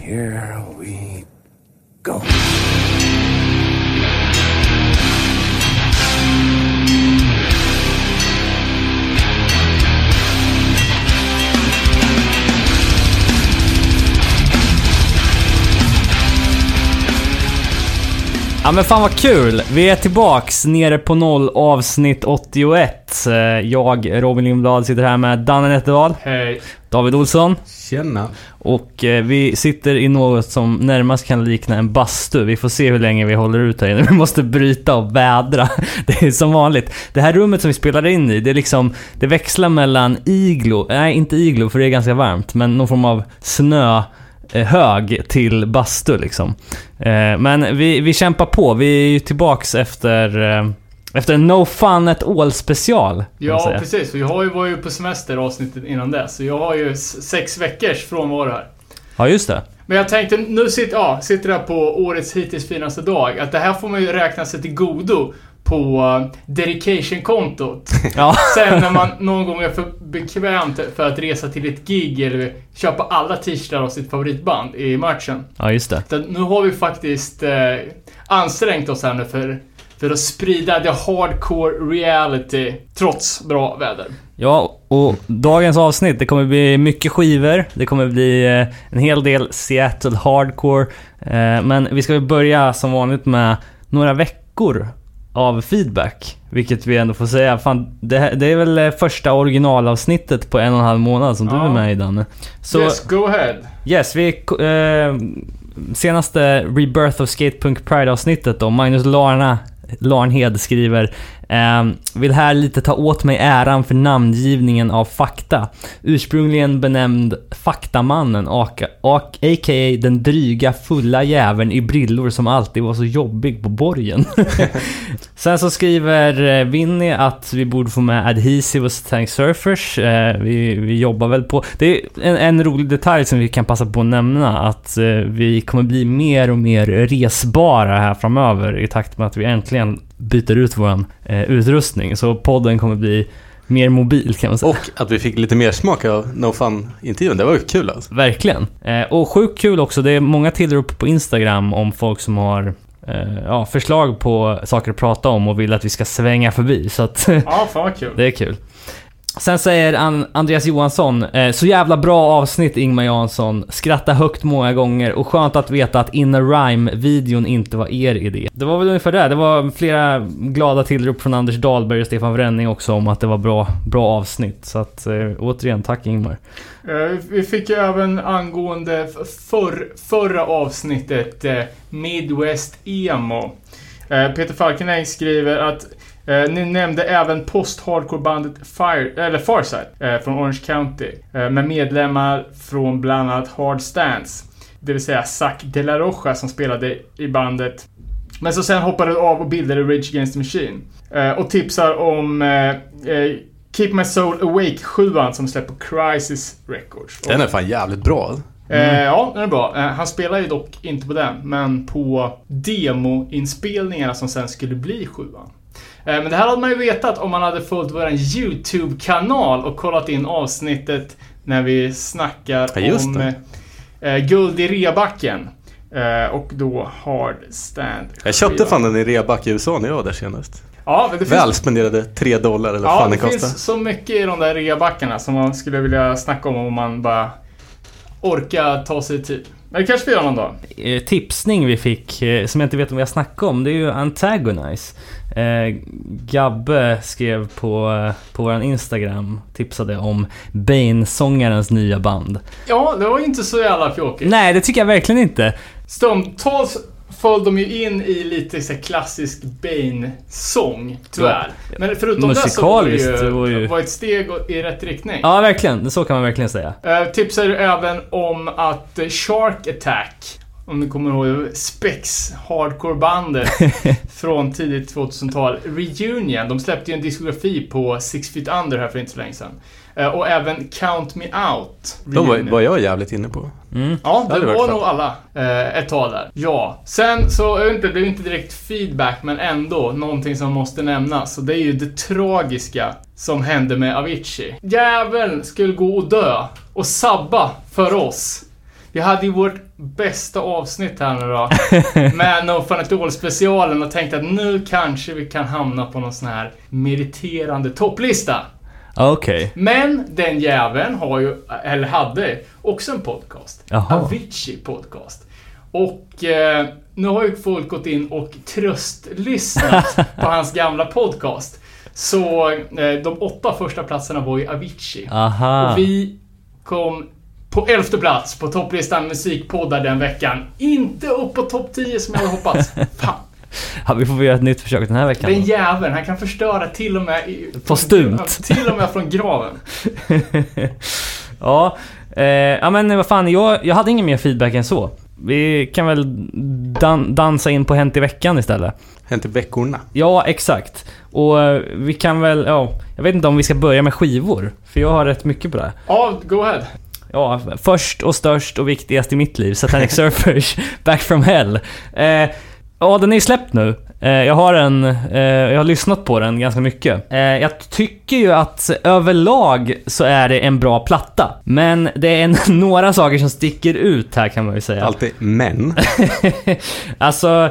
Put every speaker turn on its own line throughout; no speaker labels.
Here we go.
Ja men fan vad kul! Vi är tillbaks nere på noll avsnitt 81. Eh, Jag, Robin Lindblad, sitter här med Danne Nätterdal,
Hej.
David Olsson
Tjena.
och eh, vi sitter i något som närmast kan likna en bastu. Vi får se hur länge vi håller ut här inne. Vi måste bryta och vädra. Det är som vanligt. Det här rummet som vi spelar in i, det är liksom, det växlar mellan iglo, nej inte iglo för det är ganska varmt, men någon form av snö eh, hög till bastu liksom. Eh, Men vi, vi kämpar på. Vi är ju tillbaks efter, eh, efter en No Fun at All special.
Ja, precis. Vi har ju varit ju på semester avsnittet innan dess. Så jag har ju sex veckors frånvaro här.
Ja, just det.
Men jag tänkte, nu sitter, ja, sitter jag på årets hittills finaste dag. Att det här får man ju räkna sig till godo på uh, dedication-kontot.
Ja.
Sen när man någon gång är för bekvämt för att resa till ett gig eller köpa alla t-shirtar av sitt favoritband i matchen.
ja, just det.
Så nu har vi faktiskt eh, ansträngt oss här nu för, för att sprida the hardcore reality trots bra väder.
Ja, och dagens avsnitt, det kommer bli mycket skivor. Det kommer bli eh, en hel del Seattle Hardcore. Eh, Men vi ska börja som vanligt med några veckor av feedback. Vilket vi ändå får säga, fan, det, här- det är väl eh, första originalavsnittet på en och en halv månad som du
Ja.
är med i Danne. Så
yes, go ahead.
yes, vi... Eh, senaste Rebirth of Skatepunk Pride-avsnittet då, Magnus Larna Larnhed skriver vill här lite ta åt mig äran för namngivningen av Fakta. Ursprungligen benämnd Faktamannen, aka, ak- a.k.a. den dryga fulla jäveln i brillor som alltid var så jobbig på borgen. Sen så skriver eh, Winnie att vi borde få med Adhesive och Tank Surfers. Eh, vi, vi jobbar väl på... Det är en, en rolig detalj som vi kan passa på att nämna att eh, vi kommer bli mer och mer resbara här framöver i takt med att vi äntligen byter ut våran eh, utrustning. Så podden kommer bli mer mobil kan man säga.
Och att vi fick lite mer smak av No Fun-intervjun. Det var ju kul alltså.
Verkligen. Eh, och sjukt kul också, det är många tillrop på Instagram om folk som har eh, ja, förslag på saker att prata om och vill att vi ska svänga förbi. Så att
Ja, fan vad kul.
det är kul. Sen säger Andreas Johansson, eh, så jävla bra avsnitt Ingmar Jansson. Skratta högt många gånger och skönt att veta att Inner Rhyme-videon inte var er idé. Det var väl ungefär det. Det var flera glada tillrop från Anders Dahlberg och Stefan Wrenning också om att det var bra, bra avsnitt. Så att eh, återigen, tack Ingmar.
Eh, vi fick ju även angående för, förra avsnittet Midwest Emo. Peter Falkenäng skriver att Eh, ni nämnde även post-hardcore-bandet Fire, eller eh, från Orange County eh, med medlemmar från bland annat Hard Stance. Det vill säga Zac De La Rocha som spelade i bandet men så sen hoppade du av och bildade Rage Against the Machine. Eh, och tipsar om eh, eh Keep My Soul Awake 7 som släpper Crisis Records.
Den är fan jävligt bra. Mm.
Eh, ja, den är bra. Eh, han spelar ju dock inte på den, men på demoinspelningarna som sen skulle bli 7 men det här hade man ju vetat om man hade följt vår YouTube-kanal och kollat in avsnittet när vi snackar
Ja,
om
det.
eh, guld i rebacken. Eh, och då Hard Stand.
Jag köpte fan den i reback i USA när jag var där senast.
Ja, men det finns
Väl spenderade 3 dollar eller vad
Ja,
fan
det
det kostar.
finns så mycket i de där reabackarna som man skulle vilja snacka om om man bara orkar ta sig tid. Men det kanske vi gör någon dag.
eh, tipsning vi fick, eh, som jag inte vet om vi har snackat om, det är ju Antagonize. Eh, Gabbe skrev på, på vår Instagram, tipsade om Bane-sångarens nya band.
Ja, det var ju inte så jävla fjåkigt.
Nej, det tycker jag verkligen inte.
Stundtals föll de ju in i lite så klassisk Bane-sång, tyvärr. Men förutom det så var det ju,
var ju-
var ett steg i rätt riktning.
Ja, verkligen. Så kan man verkligen säga.
Eh, tipsar även om att eh, Shark Attack, om ni kommer ihåg Spex, hardcore-bandet från tidigt 2000-tal, Reunion, de släppte ju en diskografi på Six Feet Under här för inte så länge sedan. Eh, och även Count Me Out.
De var, var jag jävligt inne på.
Mm.
Ja, det
varit
var nog alla eh, ett tag där. Ja. Sen så, jag vet inte, det är inte direkt feedback, men ändå någonting som måste nämnas. Och det är ju det tragiska som hände med Avicii. Jäveln skulle gå och dö och sabba för oss. Vi hade ju vårt bästa avsnitt här nu då. med No Fun At All specialen och tänkte att nu kanske vi kan hamna på någon sån här meriterande topplista.
Okej.
Men den jäveln har ju, eller hade, också en podcast.
Jaha.
Avicii podcast. Och eh, nu har ju folk gått in och tröstlyssnat på hans gamla podcast. Så eh, de åtta första platserna var ju Avicii.
Aha.
Och vi kom på elfte plats på topplistan musikpoddar den veckan. Inte upp på topp 10 som jag hade hoppats. Fan.
Ja, vi får väl göra ett nytt försök den här veckan.
Den jäveln, han kan förstöra till och med... I,
Postumt.
Till och med från graven.
ja, eh, ja men vad fan, jag, jag hade ingen mer feedback än så. Vi kan väl dan- dansa in på Hänt i veckan istället.
Hänt i veckorna.
Ja, exakt. Och eh, vi kan väl, ja, jag vet inte om vi ska börja med skivor. För jag har rätt mycket på det.
Ja, go ahead.
Ja, först och störst och viktigast i mitt liv, Satanic Surfers, Back from Hell. Eh, ja, den är ju släppt nu. Eh, jag har en, eh, jag har lyssnat på den ganska mycket. Eh, jag tycker ju att överlag så är det en bra platta. Men det är några saker som sticker ut här kan man ju säga.
Alltid men.
alltså,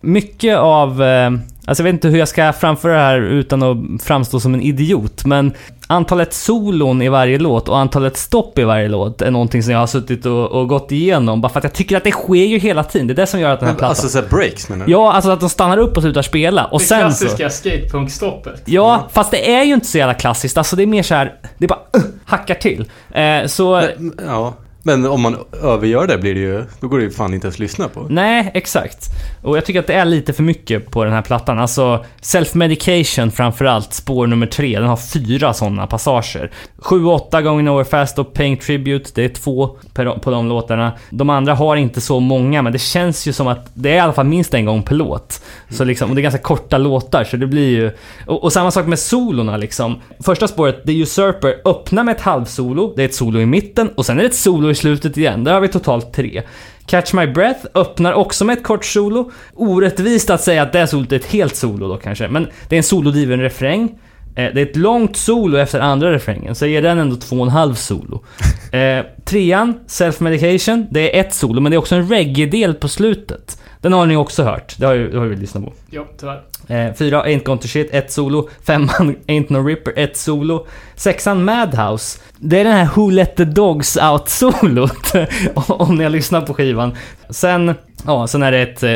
mycket av... Eh, alltså jag vet inte hur jag ska framföra det här utan att framstå som en idiot, men antalet solon i varje låt och antalet stopp i varje låt är någonting som jag har suttit och, och gått igenom, bara för att jag tycker att det sker ju hela tiden. Det är det som gör att den här plattan...
Alltså såhär breaks menar du?
Ja, alltså att de stannar upp och slutar spela. Och
Det
sen så...
klassiska skatepunkstoppet.
Ja, fast det är ju inte så jävla klassiskt. Alltså det är mer så här, det är bara uh, hackar till. Eh, så...
Men, Ja. Men om man övergör det blir det ju, då går det ju fan inte ens att lyssna på.
Nej, exakt. Och jag tycker att det är lite för mycket på den här plattan. Alltså, Self-Medication framförallt, spår nummer tre, den har fyra sådana passager. 7-8 gånger Over Fast och Paying Tribute, det är två på de låtarna. De andra har inte så många, men det känns ju som att det är i alla fall minst en gång per låt. Så liksom, och det är ganska korta låtar, så det blir ju... Och, och samma sak med solorna liksom. Första spåret, The Usurper, öppnar med ett halvsolo, det är ett solo i mitten och sen är det ett solo i slutet igen. Där har vi totalt tre. Catch My Breath öppnar också med ett kort solo. Orättvist att säga att det solot är ett helt solo då kanske, men det är en solodriven refräng. Eh, Det är ett långt solo efter andra refrängen, så ger den ändå två och en halv solo. Eh, trean, Self Medication, det är ett solo, men det är också en reggae-del på slutet. Den har ni också hört, det har ju, det har vi lyssnat på.
Ja, tyvärr.
Eh, fyra, Ain't Gone To Shit, ett solo. Femman, Ain't No Ripper, ett solo. Sexan, Madhouse. Det är den här Who Let The Dogs Out-solot. om ni har lyssnat på skivan. Sen, ja, sen är det ett eh,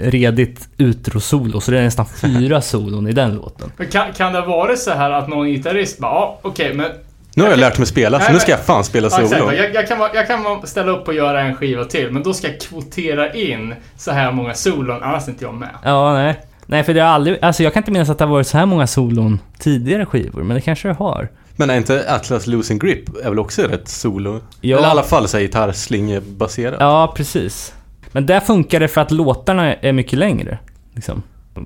redigt utro-solo, så det är nästan fyra solon i den låten.
Men kan, kan det vara så här att någon gitarrist bara, ja, okej, men...
Nu har jag lärt mig spela, så
Nej,
nu ska jag fan spela
Ja,
solo.
jag, jag, kan, jag kan ställa upp och göra en skiva till, men då ska jag kvotera in så här många solon, annars är inte jag med.
Ja, nej. Nej, för det har aldrig... Alltså jag kan inte minnas att det har varit så här många solon tidigare skivor, men det kanske det har.
Men är inte Atlas Losing Grip är väl också rätt solo?
Ja.
Eller i alla fall så gitarrslingebaserat.
Ja, precis. Men där funkar det för att låtarna är mycket längre. Liksom.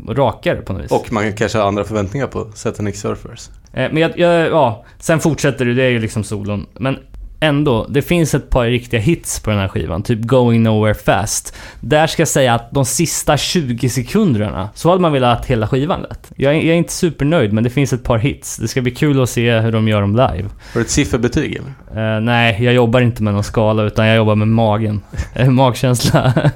Rakare på något vis.
Och man kanske har andra förväntningar på Satanic Surfers.
Eh, Men jag, jag, ja, sen fortsätter det, det är ju liksom solon. Men ändå, det finns ett par riktiga hits på den här skivan. Typ Going Nowhere Fast. Där ska jag säga att de sista 20 sekunderna, så hade man velat att hela skivan lät. Jag är, jag är inte supernöjd, men det finns ett par hits. Det ska bli kul att se hur de gör dem live.
Har du ett sifferbetyg eller?
Eh, nej, jag jobbar inte med någon skala, utan jag jobbar med magen. Eh, magkänsla.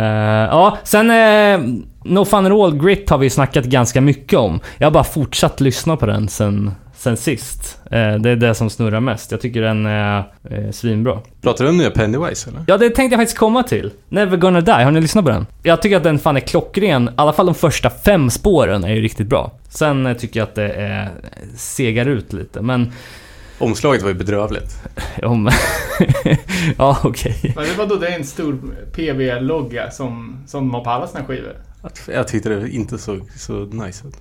Eh, ja, sen... Uh, no Fun at All Grit har vi snackat ganska mycket om. Jag har bara fortsatt lyssna på den sen, sen sist. Eh, det är det som snurrar mest. Jag tycker den är uh, svinbra.
Pratar du om nya Pennywise eller?
Ja, det tänkte jag faktiskt komma till. Never Gonna Die, har ni lyssnat på den? Jag tycker att den fan är klockren. I alla fall de första fem spåren är ju riktigt bra. Sen tycker jag att det är, segar ut lite, men...
Omslaget var ju bedrövligt.
Om... ja, okej.
Men det var då det är en stor PV-logga som, som de har på alla sina skivor.
Jag tyckte det inte såg så nice ut.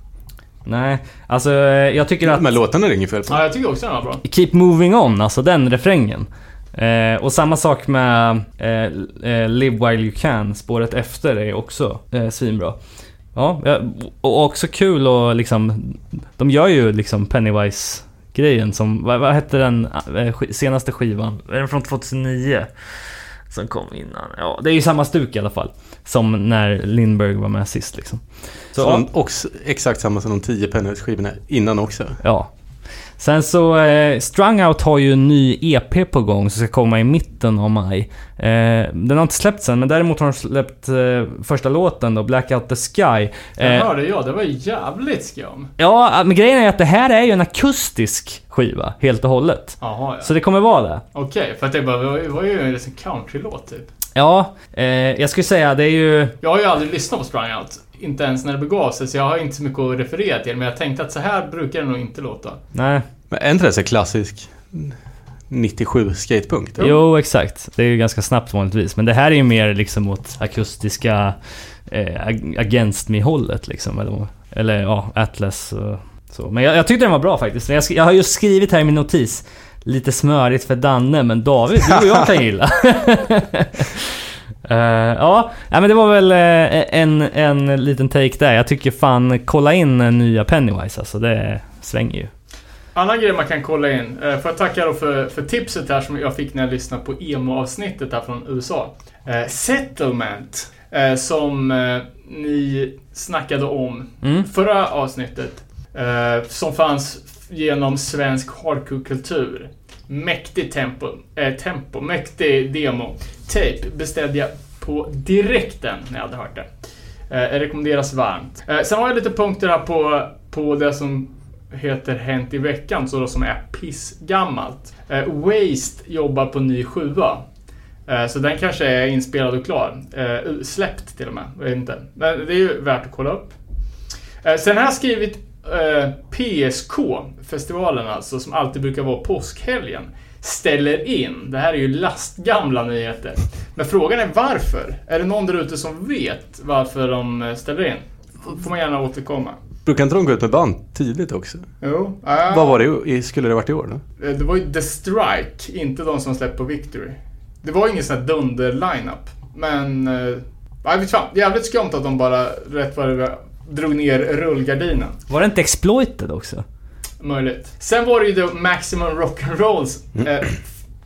Nej, alltså eh, jag tycker att...
Men låtarna är det inget fel på.
Ja, jag tycker också den var bra.
Keep Moving On, alltså den refrängen. Eh, och samma sak med eh, eh, Live While You Can, spåret efter är också eh, svinbra. Ja, och också kul och liksom... De gör ju liksom Pennywise-grejen som... Vad, vad hette den eh, senaste skivan? Är den från 2009? Som kom innan. Ja, det är ju samma stuk i alla fall. Som när Lindberg var med sist liksom. Så,
Så, och exakt samma som de tio Pennywise-skivorna innan också.
Ja. Sen så, eh, Strung Out har ju en ny EP på gång som ska komma i mitten av maj. Eh, den har inte släppts än, men däremot har de släppt eh, första låten då, Blackout the Sky.
Det
Eh,
hörde jag, det var jävligt skum.
ja, men grejen är att det här är ju en akustisk skiva, helt och hållet.
Jaha ja.
Så det kommer vara det.
Okej, för att det bara, det var ju en liten countrylåt typ.
Ja, eh, jag skulle säga det är ju...
Jag har ju aldrig lyssnat på Sprung Out. Inte ens när det begav sig, så jag har inte så mycket att referera till. Men jag tänkte att så här brukar det nog inte låta.
Nej.
Men är inte det så klassisk 97 skatepunk?
Jo.
Jo, exakt. Det är ju ganska snabbt vanligtvis. Men det här är ju mer liksom åt akustiska eh, ag- Against Me-hållet liksom. Eller, eller ja, Atlas och så. Men jag, jag tyckte den var bra faktiskt. Jag, jag har ju skrivit här i min notis. Lite smörigt för Danne, men David, du och jag kan gilla. Eh, ja, men det var väl eh, en, en liten take där. Jag tycker fan, kolla in eh, nya Pennywise alltså. Det svänger ju.
Annan grej man kan kolla in. Får jag tacka då för, för tipset här som jag fick när jag lyssnade på emo-avsnittet här från USA. Eh, Settlement. Eh, som ni snackade om
Mm.
förra avsnittet. Som fanns genom svensk hardcore-kultur. Mäktig tempo, äh, tempo, mäktig demo. Tape beställde jag på direkten när jag hade hört det. Eh, rekommenderas varmt. Eh, sen har jag lite punkter här på, på det som heter Hänt i veckan, så då som är pissgammalt. Eh, Waste jobbar på ny sjua. Eh, så den kanske är inspelad och klar. Eh, släppt till och med, jag vet inte. Men det är ju värt att kolla upp. Eh, sen har jag skrivit eh, PSK, festivalen alltså, som alltid brukar vara påskhelgen, ställer in. Det här är ju lastgamla nyheter. Men frågan är varför? Är det någon där ute som vet varför de eh, ställer in? Får man gärna återkomma.
Brukar inte de gå ut med band tidigt också?
Jo. ah,
Vad var det i, skulle det varit i år då?
eh, Det var ju The Strike, inte de som släppte på Victory. Det var ingen sån här dunder-lineup. Men... Eh, jag vet fan, jävligt skumt att de bara rätt vad det drog ner rullgardinen.
Var det inte Exploited också?
Möjligt. Sen var det ju då Maximum Rock'n'Rolls eh,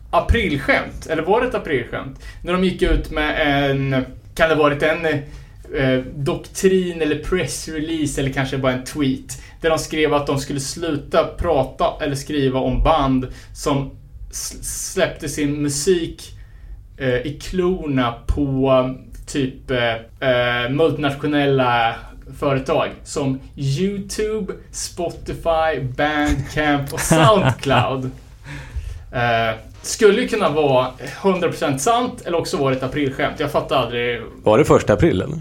aprilskämt. Eller var det ett aprilskämt? När de gick ut med en... Kan det varit en eh, doktrin eller pressrelease eller kanske bara en tweet. Där de skrev att de skulle sluta prata eller skriva om band som släppte sin musik eh, i klorna på typ eh, eh, multinationella företag som YouTube, Spotify, Bandcamp och Soundcloud. Eh, skulle ju kunna vara 100% sant eller också var det ett aprilskämt. Jag fattar aldrig.
Var det första april eller?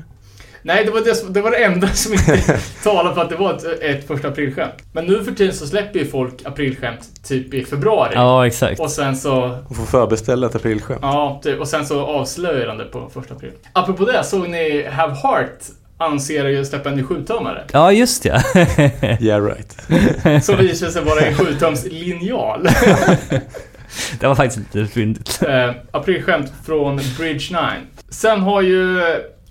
Nej, det var det, som- det var det enda som inte talade för att det var ett, ett första aprilskämt. Men nu för tiden så släpper ju folk aprilskämt typ i februari.
Ja, exakt.
Och sen så
Och få förbeställa ett aprilskämt?
Ja, typ. Och sen så avslöjar de det på första april. Apropå det, såg ni Have Heart att släppa en ny sjutummare.
Ja, just ja.
Yeah right.
Som visar sig vara en sjutums linjal.
det var faktiskt lite fyndigt.
eh, aprilskämt från Bridge 9. Sen har ju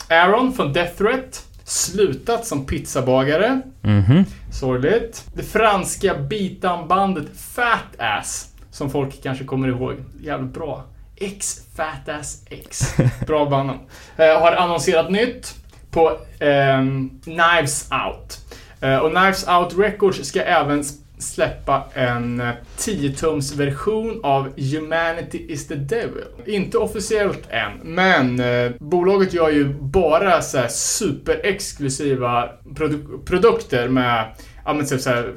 Aaron från Death Threat slutat som pizzabagare.
Mhm.
Sorgligt. Det franska beatdown-bandet Fat Ass, som folk kanske kommer ihåg. Jävligt bra. X Fat Ass X. Bra band. Eh, har annonserat nytt på eh, Knives Out. Eh, och Knives Out Records ska även släppa en eh, 10-tums version av Humanity is the Devil. Inte officiellt än, men eh, bolaget gör ju bara så superexklusiva produ- produkter med, ja men typ så här,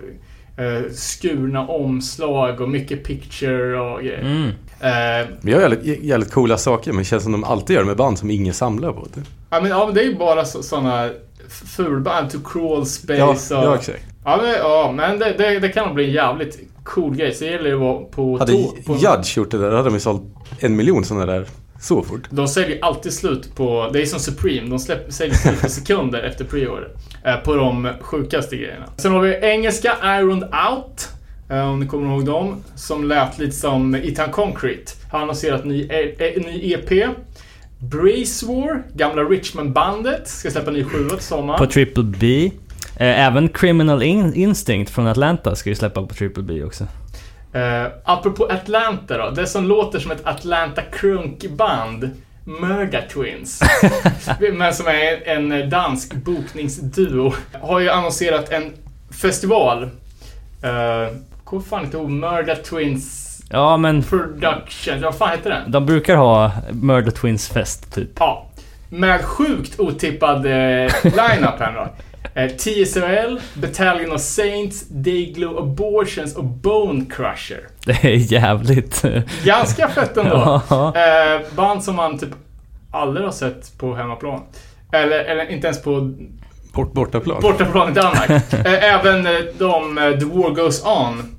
eh, skurna omslag och mycket picture och grejer.
Mm.
Eh,
Vi har jävligt, jävligt coola saker men det känns som de alltid gör med band som ingen samlar på. Det.
Ja men, ja, men det är ju bara så, såna fulband, To Crawl Space
Ja,
och...
ja, exakt.
Ja men, ja, men det, det, det kan nog bli en jävligt cool grej. Så det gäller ju att vara på...
Hade
tå- på
Judge gjort det där, då hade de ju sålt en miljon sådana där så fort.
de säljer alltid slut på... Det är som Supreme. De släpp, säljer slut på sekunder efter pre-order. Eh, på de sjukaste grejerna. Sen har vi engelska Ironed Out. eh, Om ni kommer ihåg dem. Som lät lite som Itan Concrete. Har annonserat ny, e- e- ny EP. Brace War, gamla Richmond-bandet, ska släppa ny sjua till sommaren.
På Triple B. Eh, Även Criminal In- Instinct från Atlanta ska ju släppa på Triple B också.
Uh, apropå Atlanta då. Det som låter som ett Atlanta Crunk-band. Murga Twins. men som är en dansk bokningsduo. Har ju annonserat en festival. eh, kommer fan inte ihåg. Murder Twins
Ja, men
Production. Vad fan heter den?
de brukar ha Murder Twins fest typ.
Ja. Med sjukt otippad eh, line-up här då. Eh, TSOL, Battalion of Saints, Dayglow Abortions och Bone Crusher.
Det är jävligt...
Ganska fett ändå.
Ja.
Eh, band som man typ aldrig har sett på hemmaplan. Eller, eller inte ens på
Bort, bortaplan.
bortaplan i Danmark. eh, även eh, de The War Goes On.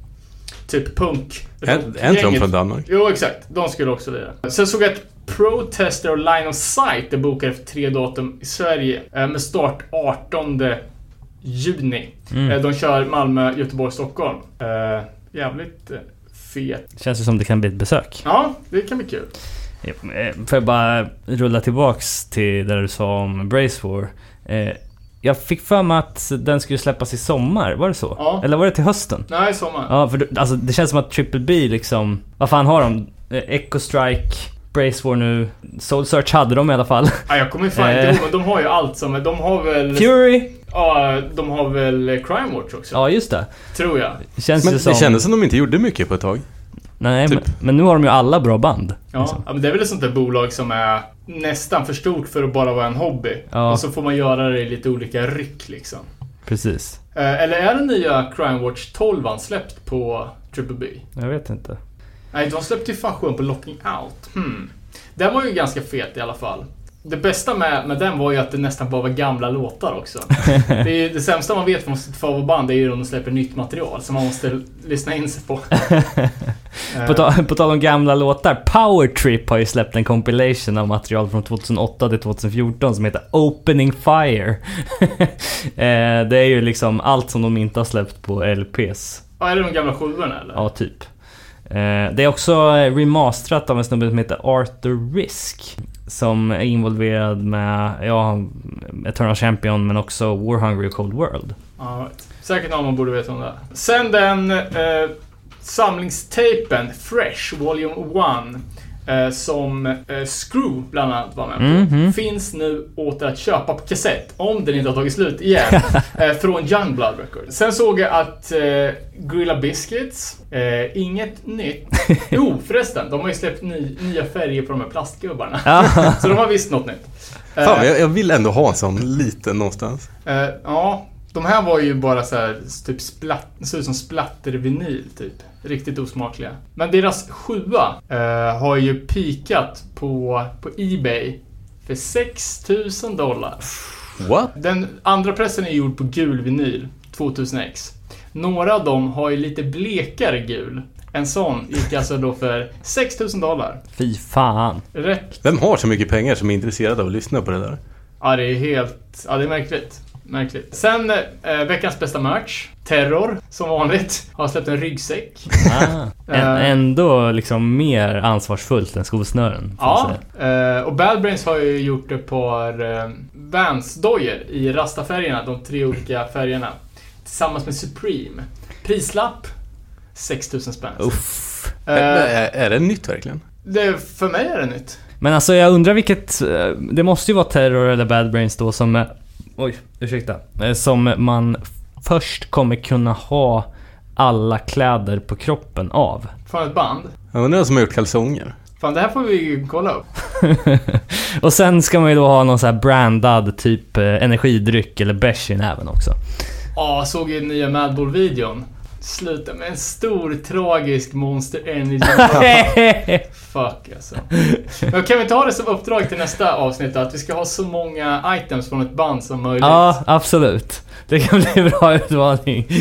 Typ punk.
Är inte de från Danmark?
Jo, exakt. De skulle också lira. Sen såg jag att Protester och Line of Sight är bokade för tre datum i Sverige. eh, Med start 18 juni.
Mm.
Eh, De kör Malmö, Göteborg, Stockholm. Eh, Jävligt fet.
Känns det som det kan bli ett besök.
Ja, det kan bli kul.
Får jag bara rulla tillbaks till det du sa om Brace War. Jag fick för mig att den skulle släppas i sommar, var det så?
Ja.
Eller var det till hösten?
Nej, sommar.
Ja, för alltså, det känns som att Triple B liksom... Vad fan har de? Echo Strike, Brace War nu, Soul Search hade de i alla fall.
Ja, jag kommer fan inte
Eh.
ihåg, men de har ju allt som... De har väl...
Fury!
Ja, de har väl Crime Watch också.
Ja, just det.
Tror jag.
Det känns
Men
ju som...
det kändes som de inte gjorde mycket på ett tag.
Nej,
typ.
men, men nu har de ju alla bra band.
Ja,
liksom.
ja, men det är väl ett sånt där bolag som är nästan för stort för att bara vara en hobby.
Ja.
Och så får man göra det i lite olika ryck liksom.
Precis.
Eh, eller är den nya Crime Watch 12 släppt på Triple B?
Jag vet inte.
Nej, de släppte ju fan på Locking Out. Hmm. Den var ju ganska fet i alla fall. Det bästa med, med den var ju att det nästan bara var gamla låtar också. Det, är, det sämsta man vet från sitt favoritband är ju om de släpper nytt material som man måste lyssna in sig på.
På, ta, på tal om gamla låtar, Power Trip har ju släppt en compilation av material från 2008 till 2014 som heter Opening Fire. eh, det är ju liksom allt som de inte har släppt på LPs.
Ja, är det de gamla sjuorna eller?
Ja, typ. Eh, det är också eh, remasterat av en snubbe som heter Arthur Risk. Som är involverad med, ja, Eternal Champion men också War Hungry och Cold World.
Ja. Säkert någon man borde veta om det. Sen den eh, samlingstejpen Fresh Volume 1. Eh, som eh, Screw bland annat var med på.
Mhm.
Finns nu åter att köpa på kassett. Om den inte har tagit slut igen. eh, från Youngblood Records. Sen såg jag att eh, Gorilla Biscuits. Eh, inget nytt. Jo förresten, de har ju släppt ny, nya färger på de här plastgubbarna. Så de har visst något nytt. Eh,
Fan, jag, jag vill ändå ha en sån liten någonstans.
Eh, ja, de här var ju bara så här, typ splatt, ser ut som splattervinyl typ. Riktigt osmakliga. Men deras sjua eh, har ju pikat på, på Ebay för 6000 dollar.
What?
Den andra pressen är gjord på gul vinyl, 2000X. Några av dem har ju lite blekare gul. En sån gick alltså då för 6000 dollar.
Fy fan.
Rätt.
Vem har så mycket pengar som är intresserad av att lyssna på det där?
Ja, det är helt... Ja, det är märkligt. Märkligt. Sen eh, veckans bästa merch. Terror, som vanligt, har släppt en ryggsäck.
Ah. Ä-
Eh.
ändå liksom mer ansvarsfullt än skosnören.
Ja, eh, och Bad Brains har ju gjort ett par eh, Vans-dojor i rastafärgerna, de tre olika färgerna. Tillsammans med Supreme. Prislapp 6000 spänn.
Uff.
Eh,
är, är det nytt verkligen?
det, för mig är det nytt.
Men alltså jag undrar vilket... eh, Det måste ju vara Terror eller Bad Brains då som... Oj, ursäkta. Eh, Som man först kommer kunna ha alla kläder på kroppen av.
Från ett band.
Jag undrar vem som har gjort kalsonger.
Fan, det här får vi ju kolla upp.
och sen ska man ju då ha någon så här brandad typ eh, energidryck eller bärs i näven också.
Ja, såg ju nya Madball-videon. Sluta med en stor tragisk Monster Energy. Fuck alltså. Men kan vi ha det som uppdrag till nästa avsnitt? Att vi ska ha så många items från ett band som möjligt.
ja, absolut. Det kan bli en bra utmaning.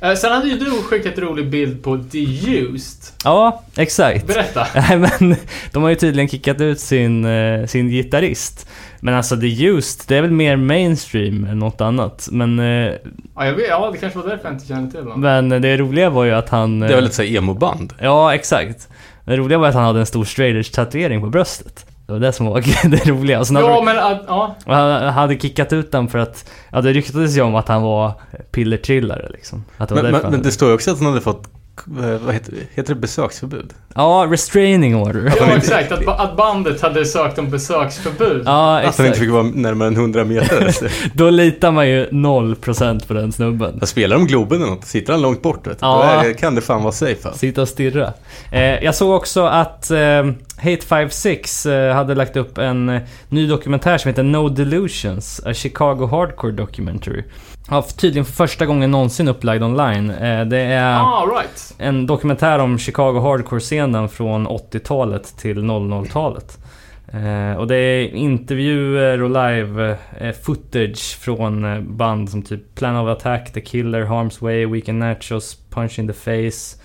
Eh, Sen hade ju du skickat en rolig bild på The Used.
ja, exakt.
Berätta.
Nej men, de har ju tydligen kickat ut sin, eh, sin gitarrist. Men alltså The Used, det är väl mer mainstream än något annat. Men, eh,
Ja, jag vet, ja, det kanske var därför jag inte kände till dem.
men det roliga var ju att han...
Det
eh,
är väl ett såhär emo-band?
Ja, exakt. Det roliga var att han hade en stor Straighters tatuering på bröstet. Det var det som var det roliga. Och sen
Ja,
hade,
men ja.
han hade kickat ut den för att, ja det ryktades ju om att han var pillertrillare liksom. Att det var
Men, men, men det står ju också att han hade fått eh, vad heter det? Heter det besöksförbud?
Ja, restraining order.
Ja, exakt. Att, att bandet hade sökt om besöksförbud.
Ja,
Att han inte
exakt.
fick vara närmare än 100 meter.
Då litar man ju 0% på den snubben.
Jag spelar de Globen eller något, sitter han långt bort vet du,
Ja.
då är, kan det fan vara safe alltså.
Sitta och stirra. Eh, jag såg också att eh, Hate 56 eh, hade lagt upp en eh, ny dokumentär som heter No Delusions, a Chicago Hardcore Documentary. För- tydligen för första gången någonsin upplagd online. Eh, det är
Ah, right.
en dokumentär om Chicago Hardcore-scenen från 80-talet till 00-talet. Eh, och det är intervjuer och live eh, footage från band som typ Plan of Attack, The Killer, Harm's Way, Weekend Nachos, Punch in the Face,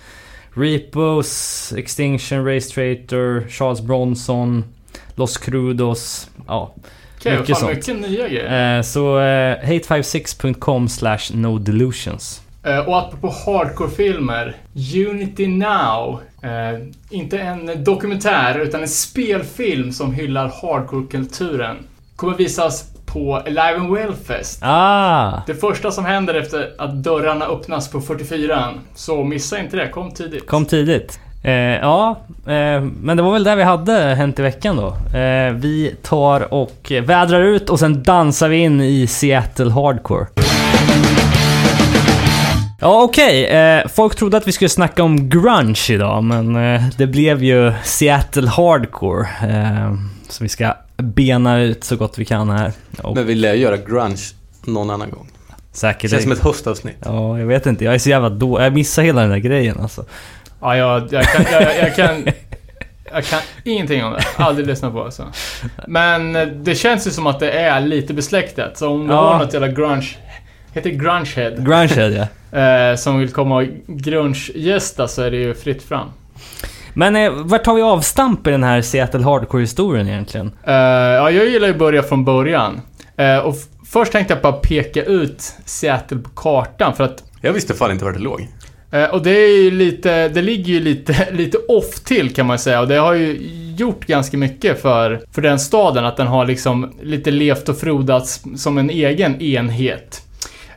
Repos, Extinction, Race Traitor, Charles Bronson, Los Crudos. Ja,
Okej,
Mycket sånt.
mycket nya grejer.
eh, så eh, hate56.com slash no delusions.
Eh, och apropå hardcore-filmer. Unity Now. Eh, inte en dokumentär, utan en spelfilm som hyllar hardcore-kulturen. Kommer visas på Alive and Well Fest.
Ah!
Det första som händer efter att dörrarna öppnas på 44 Så missa inte det, kom tidigt.
Kom tidigt. Eh, ja, eh, men det var väl det vi hade hänt i veckan då. Eh, vi tar och vädrar ut och sen dansar vi in i Seattle Hardcore. Ja, okej. Eh, folk trodde att vi skulle snacka om grunge idag, men eh, det blev ju Seattle Hardcore. Eh, så vi ska bena ut så gott vi kan här. Och
Men vi lär göra grunge någon annan gång.
säkert...
Det känns som ett höstavsnitt.
Ja, jag vet inte. Jag är så jävla då. Jag missar hela den där grejen alltså.
Ja, jag, jag, kan, jag, jag kan... Jag kan ingenting om det. Aldrig lyssnat på alltså. Men eh, det känns ju som att det är lite besläktat. Så om du
Ja.
har något jävla grunge... Heter det grungehead?
Grungehead ja.
Eh, som vill komma och grunge-gästa så är det ju fritt fram.
Men eh, vart tar vi avstamp i den här Seattle Hardcore-historien egentligen?
Eh, ja, jag gillar ju att börja från början. Eh, och först tänkte jag bara peka ut Seattle på kartan för att
Jag visste fan inte var det låg.
Eh, Och det är ju lite, det ligger ju lite, lite off till kan man säga och det har ju gjort ganska mycket för, för den staden att den har liksom lite levt och frodats som en egen enhet.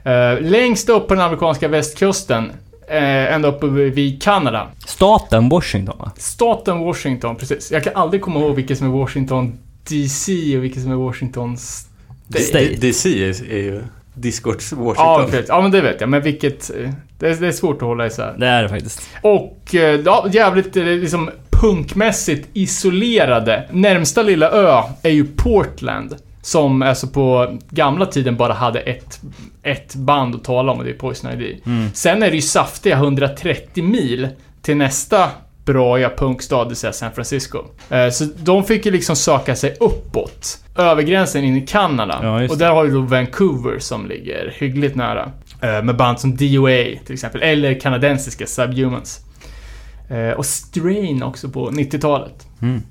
Eh, längst upp på den amerikanska västkusten, eh, ända uppe vid Kanada.
Staten Washington va?
Staten Washington, precis. Jag kan aldrig komma ihåg vilket som är Washington DC och vilket som är Washington State.
State.
D- DC är ju Discords
Ja,
Washington.
precis. ja, men det vet jag. Men vilket... eh, Det är, det är svårt att hålla isär.
Det är det faktiskt.
Och eh, ja, jävligt eh, liksom punkmässigt isolerade. Närmsta lilla ö är ju Portland. Som alltså på gamla tiden bara hade ett, ett band att tala om och det är Poison ID.
Mm.
Sen är det ju saftiga 130 mil till nästa bra punkstad, det vill säga San Francisco. Eh, Så de fick ju liksom söka sig uppåt. Över gränsen in i Kanada.
Ja,
och där har du då Vancouver som ligger hyggligt nära. Eh, Med band som DOA till exempel, eller kanadensiska Subhumans. Eh, Och Strain också på 90-talet.
Mm.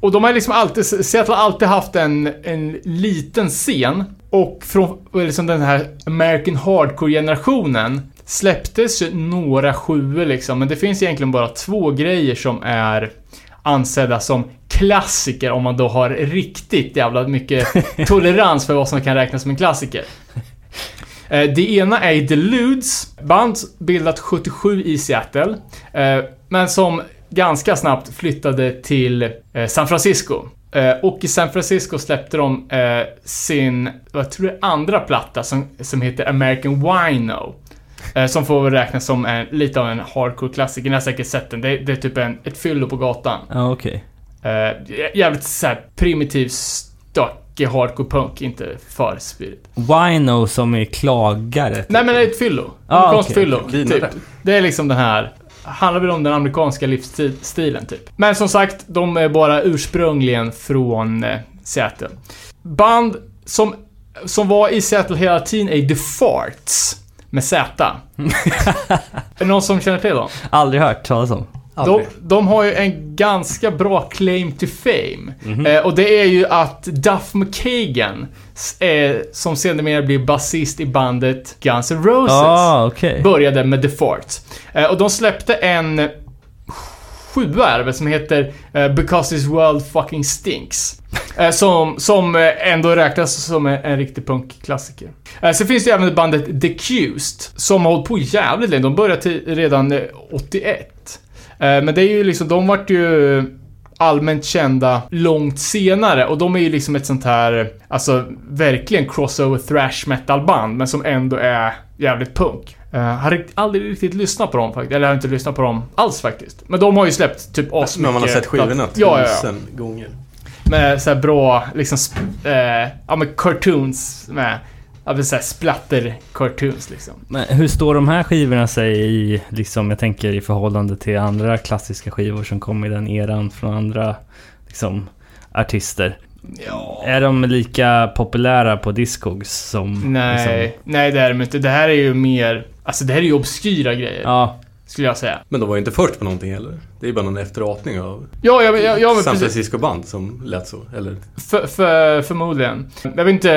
Och de har liksom alltid, Seattle har alltid haft en, en liten scen. Och från liksom den här American Hardcore-generationen släpptes några sjuor liksom. Men det finns egentligen bara två grejer som är ansedda som klassiker om man då har riktigt jävla mycket tolerans för vad som kan räknas som en klassiker. Eh, Det ena är Deludes, band bildat 77 i Seattle. eh, Men som ganska snabbt flyttade till eh, San Francisco. Och i San Francisco släppte de sin, vad tror jag, andra platta som, som heter American Wino. Eh, Som får väl räknas som en, lite av en hardcore-klassiker. Ni har säkert sett den. Det, är- det är typ en, ett fyllo på gatan.
Ja, okej.
Eh, jä- jävligt såhär primitiv, stökig hardcore punk, inte för spirit.
Wino som är klagare. typ.
Nej men det är ett fyllo.
Ah, okej,
fyllo. Typ. Det är liksom den här, handlar väl om den amerikanska livsstilen typ. Men som sagt, de är bara ursprungligen från eh, Seattle. Band som, som var i Seattle hela tiden är The Farts. Med Z. någon som känner till dem?
Aldrig hört talas om.
De, de har ju en ganska bra claim to fame.
Mhm.
Eh, och det är ju att Duff McKagan, eh, som sedermera blir basist i bandet Guns N' Roses,
Ah, okej.
började med The Farts. Eh, och de släppte en sjua är det väl, som heter uh, Because This World Fucking Stinks. Eh, som, som eh, ändå räknas som en, en riktig punkklassiker. Uh, sen finns det även bandet The Cused, som har hållit på jävligt länge. De började till, redan 81. Men det är ju liksom, de vart ju allmänt kända långt senare och de är ju liksom ett sånt här, alltså verkligen crossover thrash metal band men som ändå är jävligt punk. Uh, har aldrig riktigt lyssnat på dem faktiskt, eller har inte lyssnat på dem alls faktiskt. Men de har ju släppt typ asmycket.
Men man har sett skivorna
Ja, ja, ja.
tusen gånger.
Med så här bra, liksom, eh, ja men cartoons med, ja men så här splatter cartoons liksom.
Men hur står de här skivorna sig i, liksom, jag tänker i förhållande till andra klassiska skivor som kom i den eran från andra, liksom, artister?
Ja.
Är de lika populära på Discogs som...
Nej,
Liksom,
nej det är de inte. Det här är ju mer, alltså det här är ju obskyra grejer.
ja,
Skulle jag säga.
Men de var ju inte först på någonting heller. Det är ju bara någon efterapning av
Ja, ja, ja, ja men
San
precis.
Francisco-band som lät så. Eller?
För, för, förmodligen. Jag vet inte...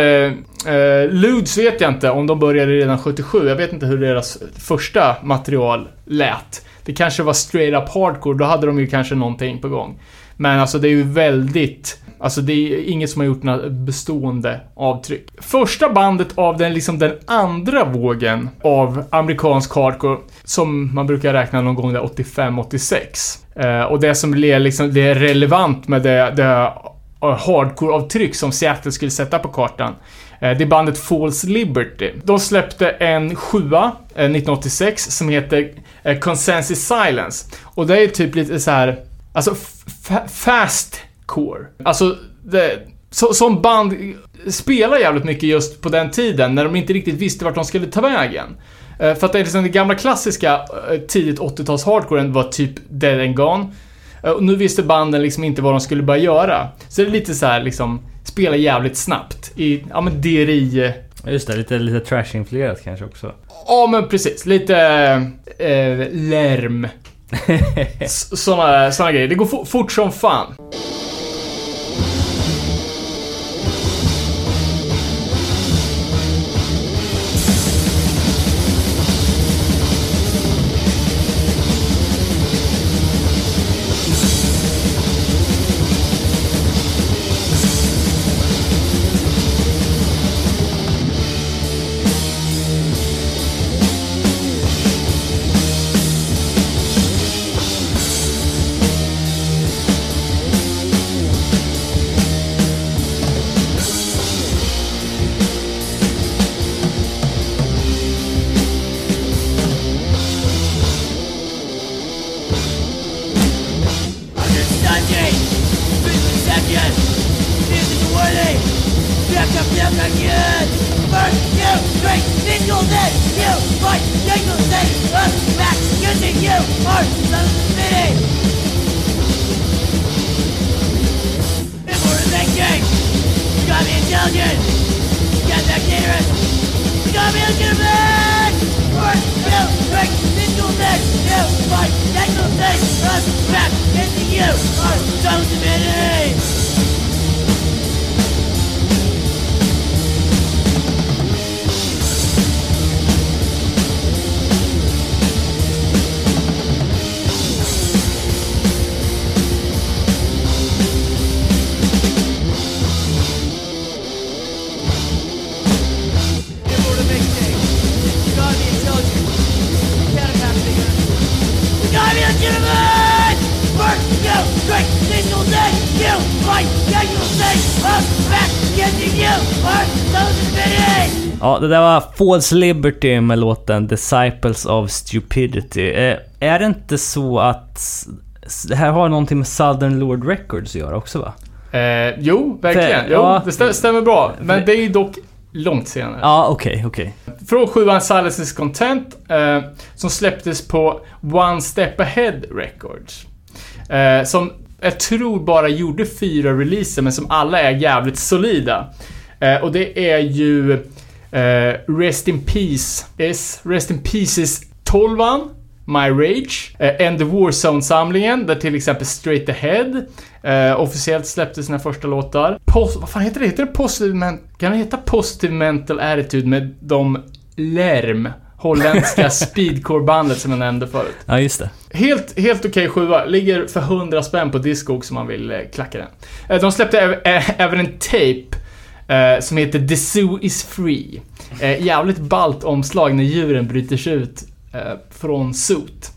Eh, Ludes vet jag inte om de började redan 77. Jag vet inte hur deras första material lät. Det kanske var straight up hardcore, då hade de ju kanske någonting på gång. Men alltså det är ju väldigt... Alltså det är inget som har gjort några bestående avtryck. Första bandet av den, liksom den andra vågen av amerikansk hardcore, som man brukar räkna någon gång där 85-86. Eh, och det som är liksom, det är relevant med det, det eh, hardcore-avtryck som Seattle skulle sätta på kartan. Eh, Det är bandet False Liberty. De släppte en sjua eh, 1986 som heter eh, Consensus Silence. Och det är typ lite så här, alltså f- fast core. Alltså, det, så, som band spelar jävligt mycket just på den tiden när de inte riktigt visste vart de skulle ta vägen. Eh, För att det är liksom den gamla klassiska eh, tidigt 80-tals hardcoren var typ dead and gone. Eh, Och nu visste banden liksom inte vad de skulle börja göra. Så det är lite så här liksom, spela jävligt snabbt i, ja men DRI...
just det. Lite, lite trash-influerat kanske också.
Ja men precis, lite eh, lärm. Sådana Såna, grejer. Det går fort som fan.
False Liberty med låten Disciples of Stupidity. Eh, är det inte så att det här har någonting med Southern Lord Records att göra också va?
Eh, jo, verkligen.
För-
Jo,
ja.
det stä- stämmer bra. Men
För-
det är ju dock långt senare.
Ja, okej, okej.
Från sjuan Silence is Content, eh, som släpptes på One Step Ahead Records. Eh, som jag tror bara gjorde fyra releaser, men som alla är jävligt solida. Eh, och det är ju eh, Rest in Peace, is Rest in Pieces 12 My Rage, eh, End the Warzone-samlingen, där till exempel Straight Ahead eh, officiellt släppte sina första låtar. Pos- vad fan heter det? Heter det Positive Kan det heta Positive Mental Attitude med de lärm holländska speedcore-bandet som jag nämnde förut.
Ja, just det.
Helt, helt okej sjua. Ligger för 100 spänn på Discogs om man vill eh, klacka den. Eh, de släppte äv- även en tape eh, som heter The Zoo is Free. Eh, jävligt ballt omslag när djuren bryter sig ut eh, från Zoot.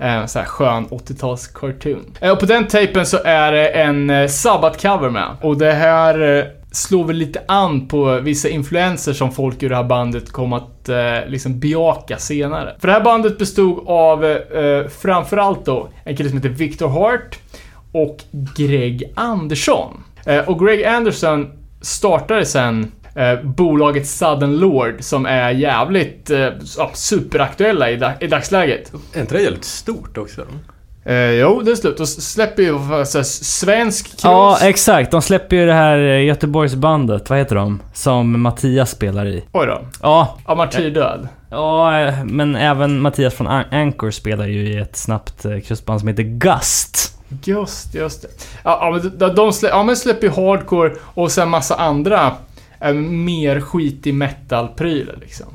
Eh, så här skön 80-tals cartoon. Eh, och på den tapen så är det en eh, Sabbath-cover med. Och det här eh, slår väl lite an på vissa influenser som folk ur det här bandet kom att eh, liksom bejaka senare. För det här bandet bestod av eh, framförallt då en kille som heter Victor Hart och Greg Andersson. Eh, och Greg Anderson startade sen eh, bolaget Sudden Lord som är jävligt eh, superaktuella i, dag- i dagsläget.
Är inte det jävligt stort också?
Eh, jo, det är slut. Och s- släpper ju vad så här, svensk kryss.
Ja, exakt. De släpper ju det här eh, Göteborgsbandet, vad heter de? Som Mattias spelar i.
Oj då.
Ja,
Ja, martyrdöd.
ja eh, men även Mattias från An- Anchor spelar ju i ett snabbt eh, kryssband som heter Gust.
Just, just det. Ja, men de, de slä, ja, men släpper ju hardcore och sen massa andra eh, mer skitig metal-prylar liksom.